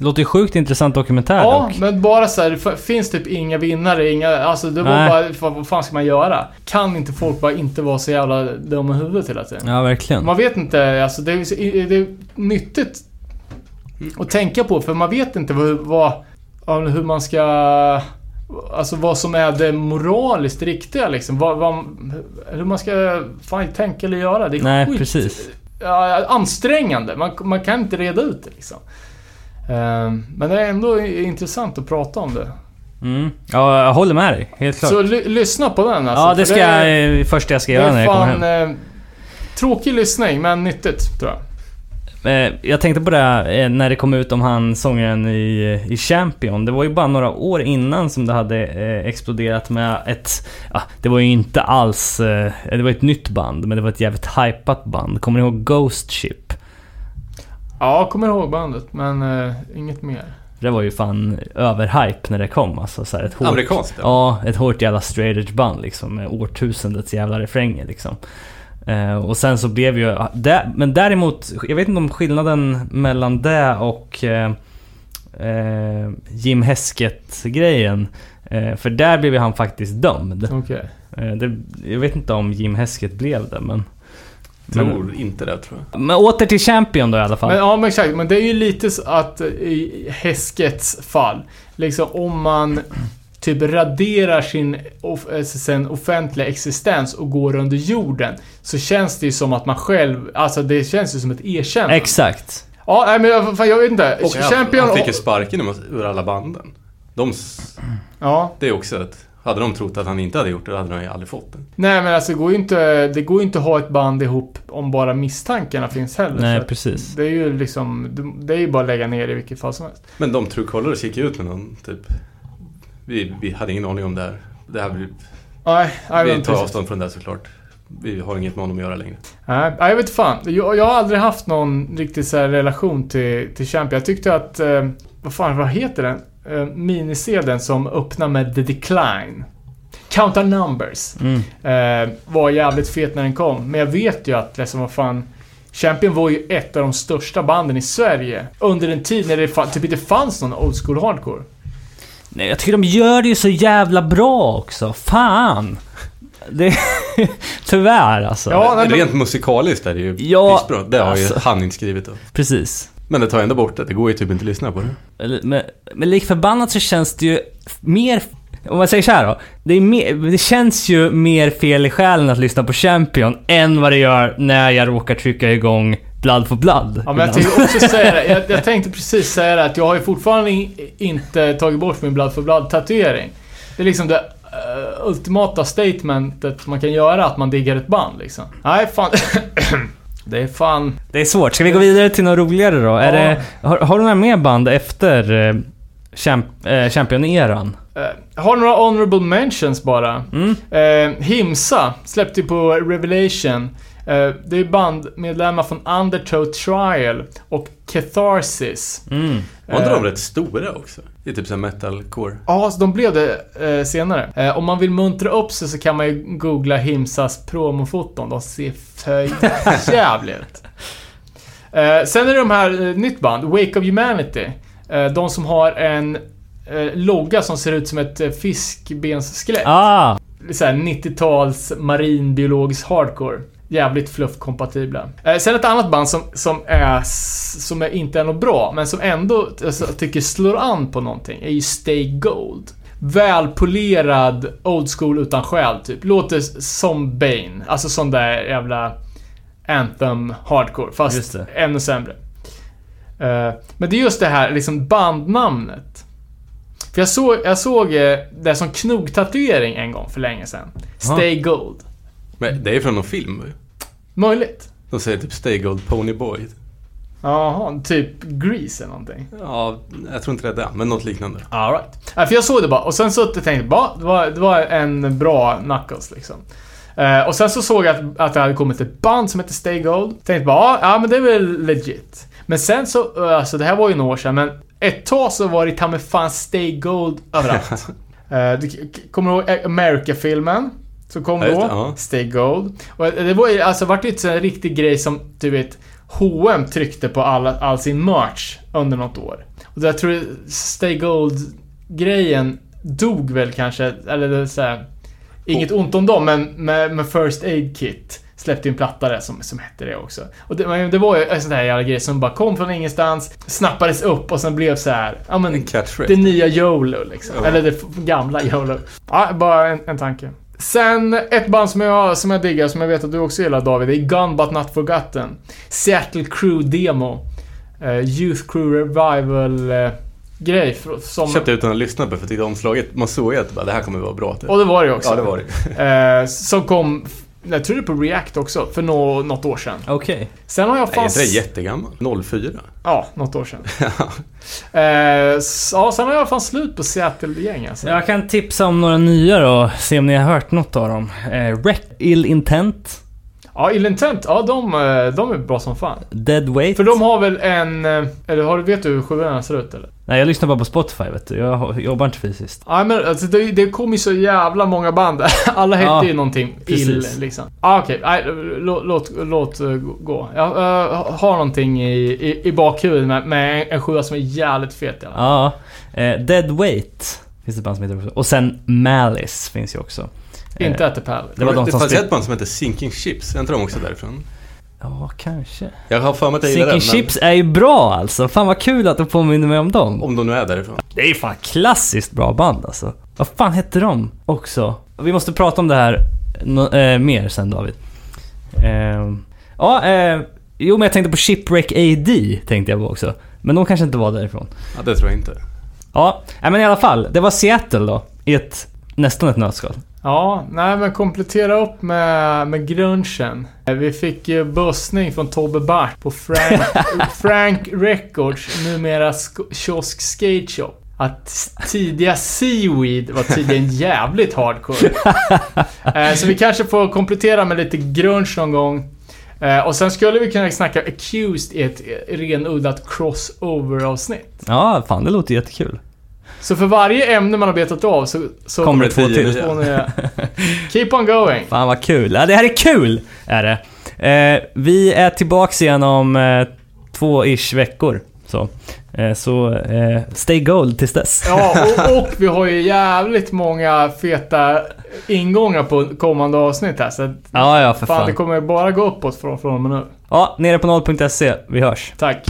låter ju sjukt intressant dokumentär
Ja,
dock.
men bara så här, finns typ inga vinnare, inga, alltså det var
Nej.
bara, vad, fan ska man göra? Kan inte folk bara inte vara så jävla dumma i huvudet hela tiden?
Ja, verkligen.
Man vet inte, alltså det är, det är nyttigt att tänka på, för man vet inte vad, vad hur man ska... Alltså vad som är det moraliskt riktiga liksom. Vad, vad, hur man ska fan tänka eller göra. Det är
Nej,
skit,
precis.
ja, ansträngande. Man, man kan inte reda ut det liksom. Ehm, Men det är ändå intressant att prata om det.
Mm. Ja, jag håller med dig. Helt klart.
Så ly- lyssna på den alltså.
ja, det ska
är-
jag... eh, Första jag ska
Det
göra när
är
jag kommer hem.
Eh, tråkig lyssning, men nyttigt tror jag.
Eh, Jag tänkte på det här, eh, när det kom ut om han sångaren i, i Champion. Det var ju bara några år innan som det hade exploderat med ett... Ja, det var ju inte alls... Det var ett nytt band, men det var ett jävligt hypat band. Kommer ni ihåg Ghost Ship?
Ja, jag kommer ihåg bandet, men eh, inget mer.
Det var ju fan överhype när det kom alltså. Så här, ett hårt,
Amerikanskt?
Ja, ett hårt jävla straight edge band liksom. Med årtusendets jävla refränger liksom. Eh, och sen så blev ju... Det, men däremot, jag vet inte om skillnaden mellan det och... Eh, eh, Jim Heskett-grejen. Eh, för där blev han faktiskt dömd.
Okej.
Eh, det, jag vet inte om Jim Heskett blev det, men...
Tror inte det tror jag.
Men åter till Champion då i alla fall.
Men, ja, men exakt. Men det är ju lite så att i Heskets fall, liksom om man typ raderar sin, off- eh, sin offentliga existens och går under jorden, så känns det ju som att man själv, alltså det känns ju som ett erkännande.
Exakt.
Ja, nej men jag, fan, jag vet inte.
Och
Champion...
han fick ju sparken ur- alla banden. De,
Ja.
det är också ett... Hade de trott att han inte hade gjort det, hade de ju aldrig fått det.
Nej men alltså det går ju inte, det går ju inte att ha ett band ihop om bara misstankarna finns heller.
Nej, precis.
Det är ju liksom, det- är ju bara att lägga ner i vilket fall som helst.
Men de Truecaller gick ut med någon typ... Vi, vi hade ingen aning om det här. Det här blir,
Nej, nej,
vi tar
precis.
avstånd från det såklart. Vi har inget med honom att göra längre.
Nej, nej, jag vet fan. Jag, jag har aldrig haft någon riktig så här relation till, till Champion. Jag tyckte att, eh, vad fan, vad heter den? Eh, minisedeln som öppnar med The Decline. Count our numbers.
Mm.
Eh, var jävligt fet när den kom. Men jag vet ju att, liksom, vad fan. Champion var ju ett av de största banden i Sverige. Under en tid när det typ inte fanns någon old school hardcore.
Nej, jag tycker de gör det ju så jävla bra också. Fan! Det... Tyvärr alltså.
Ja, nej, men-
Rent musikaliskt är det ju
Ja,
bra. Det har
alltså.
ju han inte skrivit då.
Precis.
Men det tar ändå bort det. Det går ju typ inte att lyssna på det.
Men, men lik förbannat så känns det ju mer... Om man säger så här då. Det, är mer, det känns ju mer fel i själen att lyssna på Champion än vad det gör när jag råkar trycka igång Blood for Blood.
Ja, men jag tänkte också säga det. Jag, jag tänkte precis säga det att jag har ju fortfarande in, inte tagit bort min Blood for Blood-tatuering. Det är liksom det eh, ultimata statementet man kan göra, att man diggar ett band liksom. Nej, fan. det är fan...
Det är svårt. Ska vi gå vidare till något roligare då? Är
Ja.
det, har, har du några mer band efter eh, champ, eh, Champion-eran?
eh, jag har några honorable mentions bara.
Mm.
Eh, Himsa släppte ju på Revelation. Eh, det är bandmedlemmar från Undertow Trial och Catharsis.
Mm.
Var inte
Eh.
de rätt stora också? Det är typ såhär metalcore.
Ja, så de blev det eh, senare. Eh, om man vill muntra upp sig så kan man ju googla Himsas promofoton. De ser för jävligt. Eh, sen är det de här, eh, nytt band, Wake of Humanity. Eh, de som har en eh, logga som ser ut som ett eh, fiskbensskelett.
Ah!
Såhär 90-tals marinbiologisk hardcore. Jävligt fluff-kompatibla. Eh, sen ett annat band som, som är, som är inte är något bra, men som ändå alltså, tycker slår an på någonting, är ju Stay Gold. Välpolerad old school utan själ, typ. Låter som Bane. Alltså sån där jävla Anthem hardcore, fast ännu sämre. Eh, men det är just det här liksom bandnamnet. För jag såg, jag såg eh, det som knogtatuering en gång för länge sedan. Stay Gold.
Men det är från någon film.
Möjligt.
De säger typ Stay Gold Pony Boy.
Jaha, typ Grease eller någonting.
Ja, jag tror inte det är det, men något liknande.
Alright. Ja, för jag såg det bara och sen så tänkte jag bara, det var, det var en bra knuckles liksom. Eh, och sen så såg jag att, att det hade kommit ett band som heter Stay Gold. Tänkte bara, ja, men det är väl legit. Men sen så, eh, alltså det här var ju några år sedan, men ett tag så var det ta mig fan Stay Gold överallt. du k- kommer du ihåg America-filmen? Så kom
Ja,
då.
det, ja.
Stay Gold. Och det var ju, alltså vart ju en riktig grej som, du vet, H&M tryckte på alla, all sin merch under något år. Och jag tror Stay Gold-grejen dog väl kanske, eller så här, Inget ont om dem, men med, med First Aid Kit släppte ju en platta där som, som hette det också. Och det, det var ju en sån där jävla grej som bara kom från ingenstans, snappades upp och sen blev så här, ja men det nya YOLO liksom.
Ja.
Eller det gamla YOLO. Ja, bara en, en tanke. Sen ett band som jag, som jag diggar, som jag vet att du också gillar David, är Gun But Not Forgotten. Seattle Crew Demo. Eh, Youth Crew Revival eh, grej. fr- Som,
Köpte utan att lyssna på för jag tyckte omslaget, man såg ju att det här kommer vara bra. Typ.
och det var det också.
Ja, det var det.
Eh, som kom, jag tror det är på React också, för nå, något år sedan.
Okej.
Sen har jag
Nej,
fan...
är inte det jättegammal? 04?
Ja, något år sedan. eh, ja, sen har jag fan slut på Seattle-gäng alltså.
Jag kan tipsa om några nya då, se om ni har hört något av dem. Eh, Rec Ill Intent.
Ja, Ill Intent, ja de, eh, de är bra som fan.
Dead Weight.
För de har väl en... eh, Eller har du, vet du hur sjuan ser ut eller?
Nej, jag lyssnar bara på Spotify vet du. Jag har- jobbar inte fysiskt.
Ja men alltså det, det kom ju så jävla många band. Alla hette
Ja,
ju någonting
precis.
ill liksom. Ah, Okej, nej, låt, låt, låt eh, gå. Jag eh, har någonting i, i, i bakhuvudet med, med en, sjua som är jävligt fet i alla fall.
Ja. Eh, Dead Weight finns det band som heter också. Och sen Malice finns ju också. Eh,
Inte At the Palace.
Det var de
det
som
fanns ett band som hette Sinking Ships. Är inte de också därifrån?
Ja, kanske.
Jag har för mig att jag gillar den, men
Chips är ju bra alltså. Fan vad kul att du påminner mig om dem.
om de nu är därifrån.
Det är ju fan klassiskt bra band alltså. Vad fan hette de också? Vi måste prata om det här nå- eh, mer sen David. Eh, ja, eh, jo men jag tänkte på Shipwreck AD tänkte jag på också. Men de kanske inte var därifrån.
Ja, det tror jag inte.
Ja, men i alla fall. Det var Seattle då. I ett, nästan ett nötskal.
Ja, nej men komplettera upp med, med grunchen. Vi fick ju bussning från Tobbe Bart på Frank, Frank Records, numera sk- kiosk skate shop. Att tidiga Seaweed var tydligen jävligt hardcore. Eh, Så vi kanske får komplettera med lite grunge någon gång. Eh, Och sen skulle vi kunna snacka Accused i ett renodlat crossover-avsnitt.
Ja, fan det låter jättekul.
Så för varje ämne man har betat av så, så
Kommer det två till.
nya.
får ni... Keep on going.
Fan vad kul. Ja, det här är kul! Är det. Eh, vi är tillbaks igen om eh, två-ish veckor. Så, eh, så eh, stay gold tills dess.
Ja, och, och vi har ju jävligt många feta ingångar på kommande avsnitt här. Så att,
Ja, ja för
fan,
fan.
det kommer bara gå uppåt från, från och med nu.
Ja, nere på noll.se. Vi hörs.
Tack.